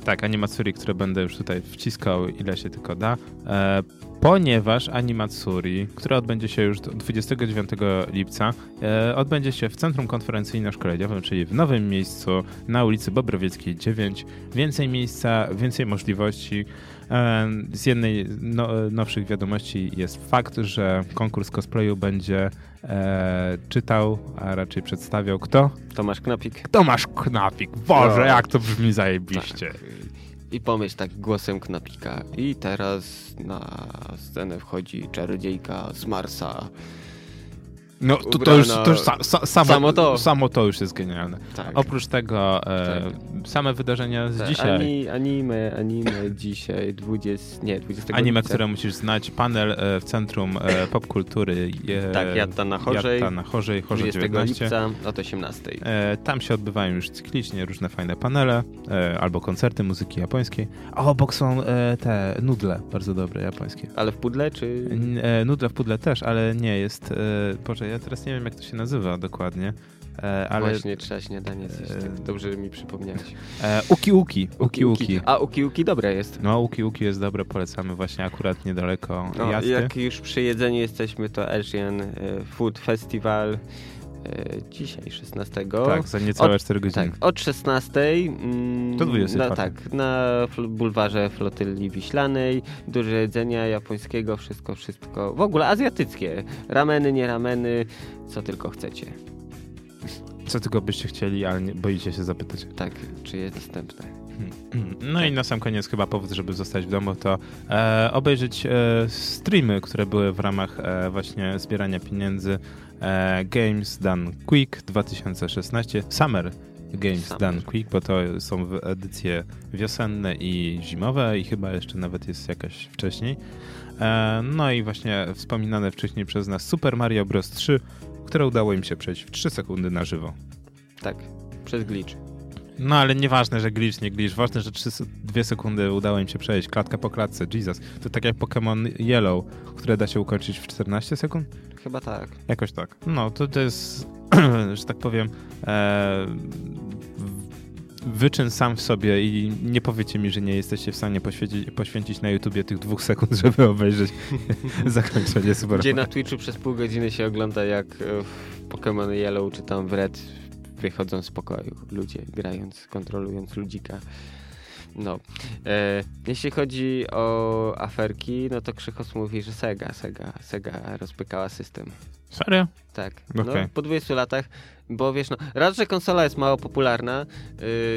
tak, animatsuri, które będę już tutaj wciskał, ile się tylko da. E, ponieważ Animatsuri, które odbędzie się już 29 lipca, e, odbędzie się w Centrum Konferencyjno-Szkoleniowym, czyli w nowym miejscu na ulicy Bobrowieckiej 9. Więcej miejsca, więcej możliwości. Z jednej no, nowszych wiadomości jest fakt, że konkurs cosplayu będzie e, czytał, a raczej przedstawiał kto? Tomasz Knapik. Tomasz Knapik. Boże, No. jak to brzmi zajebiście. Tak. I pomyśl tak głosem Knapika. I teraz na scenę wchodzi czarodziejka z Marsa. No to, to już, to już sa, sa, samo, Samo to. samo to już jest genialne. Tak. Oprócz tego e, Tak. same wydarzenia z Tak, dzisiaj. Ani, anime, anime dzisiaj, 20, nie, 20 Anime, lipca. które musisz znać, panel e, w Centrum e, Popkultury. E, Tak, Jatta na Chorzej. Jatta na Chorzej, Chorzej 20 19. lipca od 18. E, tam się odbywają już cyklicznie różne fajne panele, e, albo koncerty muzyki japońskiej. A obok są e, te nudle, bardzo dobre japońskie. Ale w pudle, czy... Nudle w pudle też, ale nie jest. E, Boże, ja teraz nie wiem, jak to się nazywa dokładnie. E, ale Właśnie trzeba śniadanie zjeść. e, tak Dobrze mi przypomniałeś. e, Uki Uki. Uki Uki. A Uki Uki dobre jest. No, Uki Uki jest dobre, polecamy właśnie akurat niedaleko No, Jasty. jak już przy jedzeniu jesteśmy, to Asian e, Food Festival dzisiaj 16. Tak, za niecałe Od- 4 godziny. Tak, od 16 mm, Do 24. Na, tak, na bulwarze flotyli wiślanej, dużo jedzenia japońskiego, wszystko, wszystko. W ogóle azjatyckie. Rameny, nie rameny, co tylko chcecie. Co tylko byście chcieli, ale nie, boicie się zapytać. Tak, czy jest dostępne. No i na sam koniec chyba powód, żeby zostać w domu, to e, obejrzeć e, streamy, które były w ramach e, właśnie zbierania pieniędzy e, Games Done Quick 2016. Summer Games Summer. Done Quick, bo to są edycje wiosenne i zimowe i chyba jeszcze nawet jest jakaś wcześniej. E, no i właśnie wspominane wcześniej przez nas Super Mario Bros. 3, które udało im się przejść w 3 sekundy na żywo. Tak, przez glitch. No ale nieważne, że glitch, nie glitch. Ważne, że 3, 2 sekundy udało im się przejść. Klatka po klatce. Jesus. To tak jak Pokémon Yellow, które da się ukończyć w 14 sekund? Chyba tak. Jakoś tak. No, to, to jest, że tak powiem, e, wyczyn sam w sobie i nie powiecie mi, że nie jesteście w stanie poświęcić, poświęcić na YouTubie tych dwóch sekund, żeby obejrzeć zakończenie Super Gdzie na Twitchu przez pół godziny się ogląda jak e, w Pokémon Yellow czy tam w Red wychodzą z pokoju ludzie grając, kontrolując ludzika. No. E, jeśli chodzi o aferki, no to Krzychos mówi, że Sega, Sega, Sega rozpykała system. Serio? Tak. No, Okej. po 20 latach, bo wiesz, no, raz, że konsola jest mało popularna,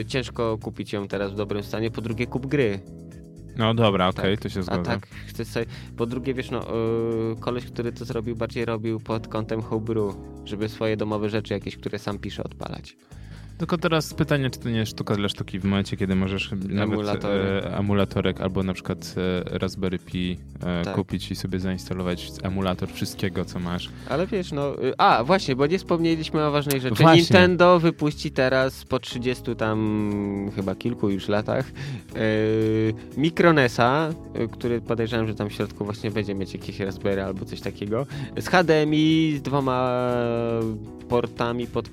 y, ciężko kupić ją teraz w dobrym stanie, po drugie kup gry. No dobra, okej, Tak. to się A zgodzę. tak, sobie. Po drugie, wiesz, no, yy, koleś, który to zrobił, bardziej robił pod kątem homebrew, żeby swoje domowe rzeczy jakieś, które sam pisze, odpalać. Tylko teraz pytanie, czy to nie jest sztuka dla sztuki w momencie, kiedy możesz nawet Emulatory. e, emulatorek albo na przykład e, Raspberry Pi e, Tak. kupić i sobie zainstalować emulator wszystkiego, co masz. Ale wiesz, no. y, A, właśnie, bo nie wspomnieliśmy o ważnej rzeczy. Właśnie. Nintendo wypuści teraz po 30 tam chyba kilku już latach yy, Micronesa, y, który podejrzewam, że tam w środku właśnie będzie mieć jakieś Raspberry albo coś takiego. Z HDMI, z dwoma portami pod.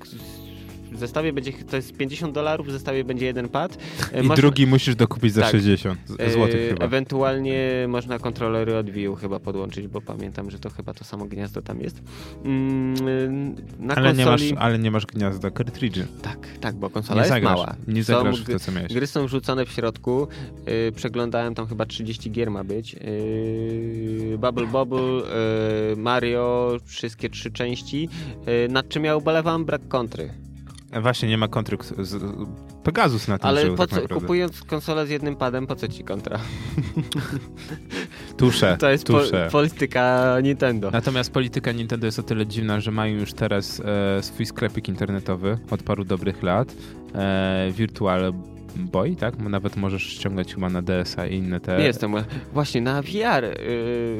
W zestawie będzie, to jest 50 dolarów, w zestawie będzie jeden pad. E, I drugi musisz dokupić za tak. 60 z- e, złotych chyba. Ewentualnie można kontrolery od Wii U chyba podłączyć, bo pamiętam, że to chyba to samo gniazdo tam jest. Mm, na Ale nie, masz, konsoli... ale nie masz gniazda cartridge. Tak, tak, bo konsola Nie jest zagrasz, mała. nie Są zagrasz w gry- to, co miałeś. Gry są wrzucone w środku. Yy, przeglądałem tam chyba 30 gier ma być. Yy, Bubble Bobble, yy, Mario, wszystkie trzy części. Nad czym ja ubolewam? Brak kontry. Właśnie nie ma kontry. Pegasus na tym Ale żył, po tak co, kupując konsolę z jednym padem, po co ci kontra? Tusze, To jest po, tusze. polityka Nintendo. Natomiast polityka Nintendo jest o tyle dziwna, że mają już teraz e, swój sklepik internetowy od paru dobrych lat. E, Virtual Boy, tak? Nawet możesz ściągać chyba na DS-a i inne te... Jestem, właśnie na VR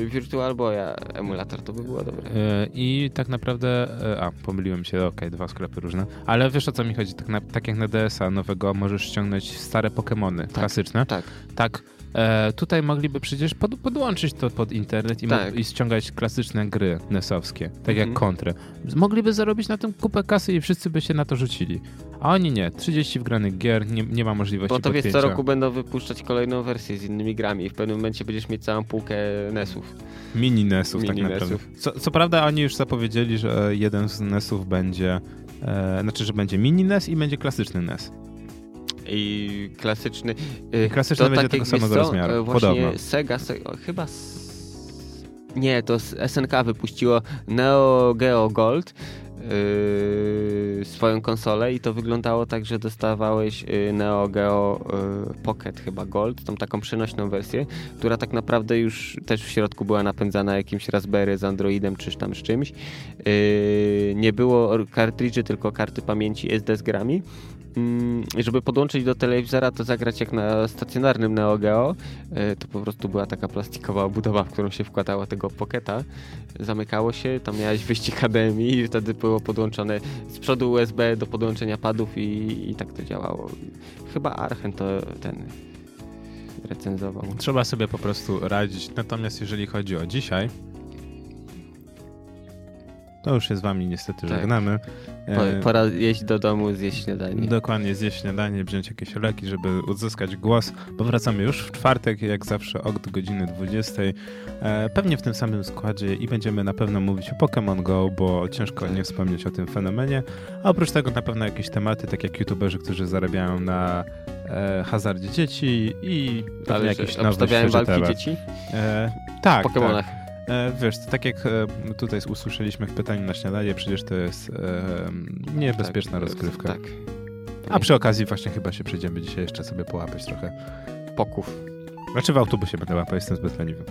yy, Virtual Boya emulator, to by było dobre. Yy, I tak naprawdę, a pomyliłem się, okej, okay, dwa sklepy różne, ale wiesz o co mi chodzi, tak, na, tak jak na DS-a nowego możesz ściągnąć stare Pokémony tak, klasyczne. Tak. Tak E, tutaj mogliby przecież pod, podłączyć to pod internet i, tak. i ściągać klasyczne gry nesowskie, tak mhm. jak kontrę. Mogliby zarobić na tym kupę kasy i wszyscy by się na to rzucili. A oni nie. 30 wgranych gier, nie, nie ma możliwości Bo to wiesz, co roku będą wypuszczać kolejną wersję z innymi grami i w pewnym momencie będziesz mieć całą półkę NESów. Mini NESów tak Mini tak naprawdę. Co, co, prawda oni już zapowiedzieli, że jeden z NESów będzie, e, znaczy, że będzie mini NES i będzie klasyczny NES i klasyczny. Y, klasyczny to będzie tak tego samego co, rozmiaru. E, właśnie Podobno. Sega, Sega chyba. Nie, to SNK wypuściło Neo Geo Gold. Yy, swoją konsolę i to wyglądało tak, że dostawałeś y, Neo Geo yy, Pocket chyba Gold, tą taką przenośną wersję, która tak naprawdę już też w środku była napędzana jakimś Raspberry z Androidem czy tam z czymś. Yy, nie było kartridży, tylko karty pamięci SD z grami Mm, żeby podłączyć do telewizora, to zagrać jak na stacjonarnym Neo Geo, e, to po prostu była taka plastikowa obudowa, w którą się wkładało tego poketa, zamykało się, tam miałeś wyścig HDMI i wtedy było podłączone z przodu USB do podłączenia padów i, i tak to działało. Chyba Archen to ten recenzował. Trzeba sobie po prostu radzić. Natomiast jeżeli chodzi o dzisiaj, to już się z wami niestety tak. żegnamy. E, pora jeść do domu, zjeść śniadanie. Dokładnie, zjeść śniadanie, wziąć jakieś leki, żeby uzyskać głos, bo wracamy już w czwartek, jak zawsze od godziny 20. E, pewnie w tym samym składzie i będziemy na pewno mówić o Pokémon Go, bo ciężko tak. nie wspomnieć o tym fenomenie. A oprócz tego na pewno jakieś tematy, tak jak youtuberzy, którzy zarabiają na e, hazardzie dzieci i Ale jakieś nowe walki dzieci? E, tak. W Pokémonach. Tak. E, wiesz, tak jak e, tutaj usłyszeliśmy w pytaniu na śniadanie, przecież to jest e, niebezpieczna tak, rozgrywka. Tak. A przy okazji właśnie chyba się przejdziemy dzisiaj jeszcze sobie połapać trochę. Poków. Znaczy w autobusie będę łapać, jestem zbyt leniwy.